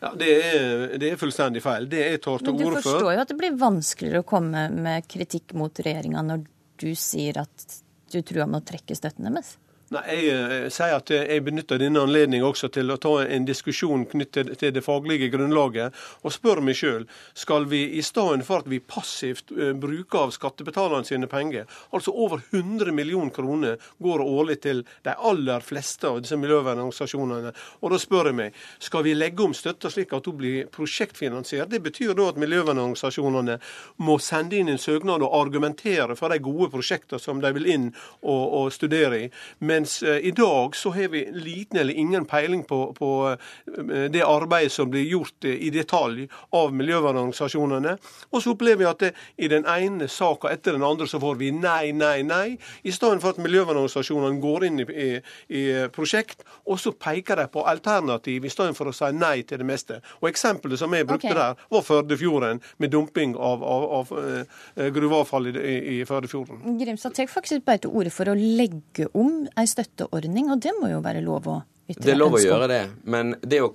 Ja, det er, det er, fullstendig feil. Det er tar til orde for Du forstår jo at det blir vanskeligere å komme med kritikk mot regjeringa når du sier at du truer med å trekke støtten deres? Nei, Jeg jeg, sier at jeg benytter denne anledningen også til å ta en diskusjon knyttet til det faglige grunnlaget, og spør meg sjøl skal vi i stedet for at vi passivt eh, bruker av skattebetalerne sine penger, altså over 100 millioner kroner går årlig til de aller fleste av disse miljøvernorganisasjonene, og da spør jeg meg skal vi legge om støtta slik at hun blir prosjektfinansiert? Det betyr da at miljøvernorganisasjonene må sende inn en søknad og argumentere for de gode prosjektene som de vil inn og, og studere i. Men mens eh, i dag så har vi liten eller ingen peiling på, på eh, det arbeidet som blir gjort eh, i detalj av miljøvernorganisasjonene. Og så opplever vi at det, i den ene saka etter den andre så får vi nei, nei, nei. I stedet for at miljøvernorganisasjonene går inn i, i, i, prosjekt, og så peker de på alternativ i stedet for å si nei til det meste. Og Eksempelet som jeg brukte okay. der, var Førdefjorden, med dumping av, av, av uh, gruveavfall i, i Førdefjorden. Grimstad tar faktisk bare til orde for å legge om ei støtteordning, og det må jo være lov å Det er lov å gjøre det, men det å,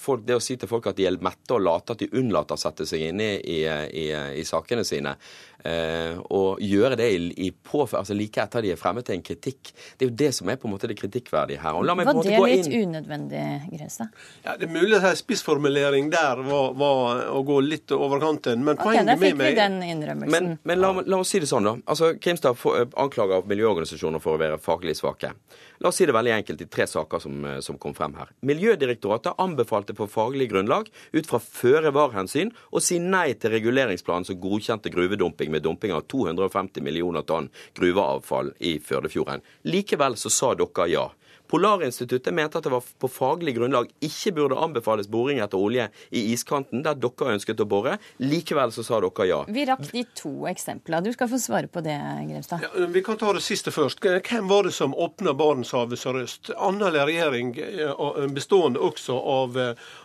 folk, det å si til folk at de er mette og late, at de unnlater å sette seg inn i, i, i, i sakene sine, eh, og gjøre det i, påfør, altså like etter de er fremme til en kritikk, det er jo det som er på en måte det kritikkverdige her. Og la meg var på en måte det litt unødvendig, Grenstad? Ja, det er mulig at spissformulering der var, var, å gå litt over kanten, men poenget okay, med meg den. Men, men la, la, oss si det sånn, da. Altså, Grimstad anklager miljøorganisasjoner for å være faglig svake. La oss si det veldig enkelt i tre saker som, eh, som kom frem her. Miljødirektoratet anbefalte på faglig grunnlag ut fra føre-var-hensyn å si nei til reguleringsplanen som godkjente gruvedumping med dumping av 250 millioner tonn gruveavfall i Førdefjorden. Likevel så sa dere ja. Polarinstituttet mente at det var på faglig grunnlag ikke burde anbefales boring etter olje i iskanten, der dere ønsket å bore. Likevel så sa dere ja. Vi rakk de to eksemplene. Du skal få svare på det, Grevstad. Ja, vi kan ta det siste først. Hvem var det som åpna Barentshavet sørøst? Anna eller regjering eh, bestående også av,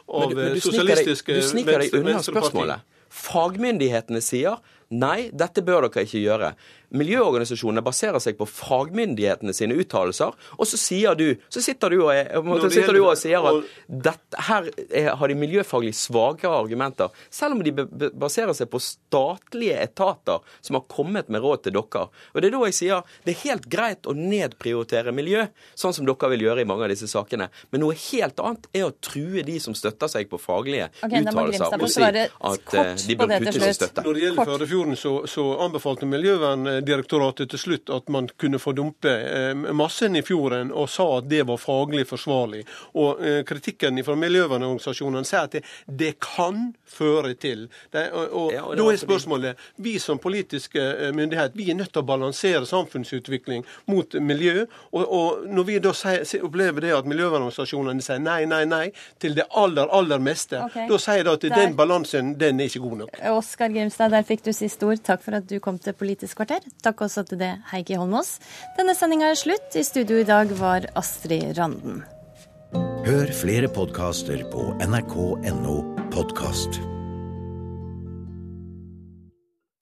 av men du, du sosialistiske Du sniker deg unna spørsmålet. Fagmyndighetene sier nei, dette bør dere ikke gjøre. Miljøorganisasjonene baserer seg på fagmyndighetene sine uttalelser, og så sier du, så sitter du og, er, sitter du og sier at dette, her er, har de miljøfaglig svakere argumenter, selv om de baserer seg på statlige etater som har kommet med råd til dere. Og Det er da jeg sier det er helt greit å nedprioritere miljø, sånn som dere vil gjøre i mange av disse sakene, men noe helt annet er å true de som støtter seg på faglige okay, uttalelser, og si at eh, de bør kutte sin støtte. Når det gjelder Førdefjorden, så, så anbefalte miljøvern Miljødirektoratet til slutt at man kunne få dumpe massen i fjorden, og sa at det var faglig forsvarlig. Og Kritikken fra miljøvernorganisasjonene sier at det, det kan føre til det, og, og, ja, Da er spørsmålet vi som politiske myndighet vi er nødt til å balansere samfunnsutvikling mot miljø. og, og Når vi da sier, opplever det at miljøvernorganisasjonene sier nei, nei, nei til det aller, aller meste, okay. da sier det at der. den balansen den er ikke god nok. Oskar Grimstad, der fikk du siste ord. Takk for at du kom til Politisk kvarter. Takk også til det, Heikki Holmås. Denne sendinga er slutt. I studio i dag var Astrid Randen. Hør flere podkaster på nrk.no podkast.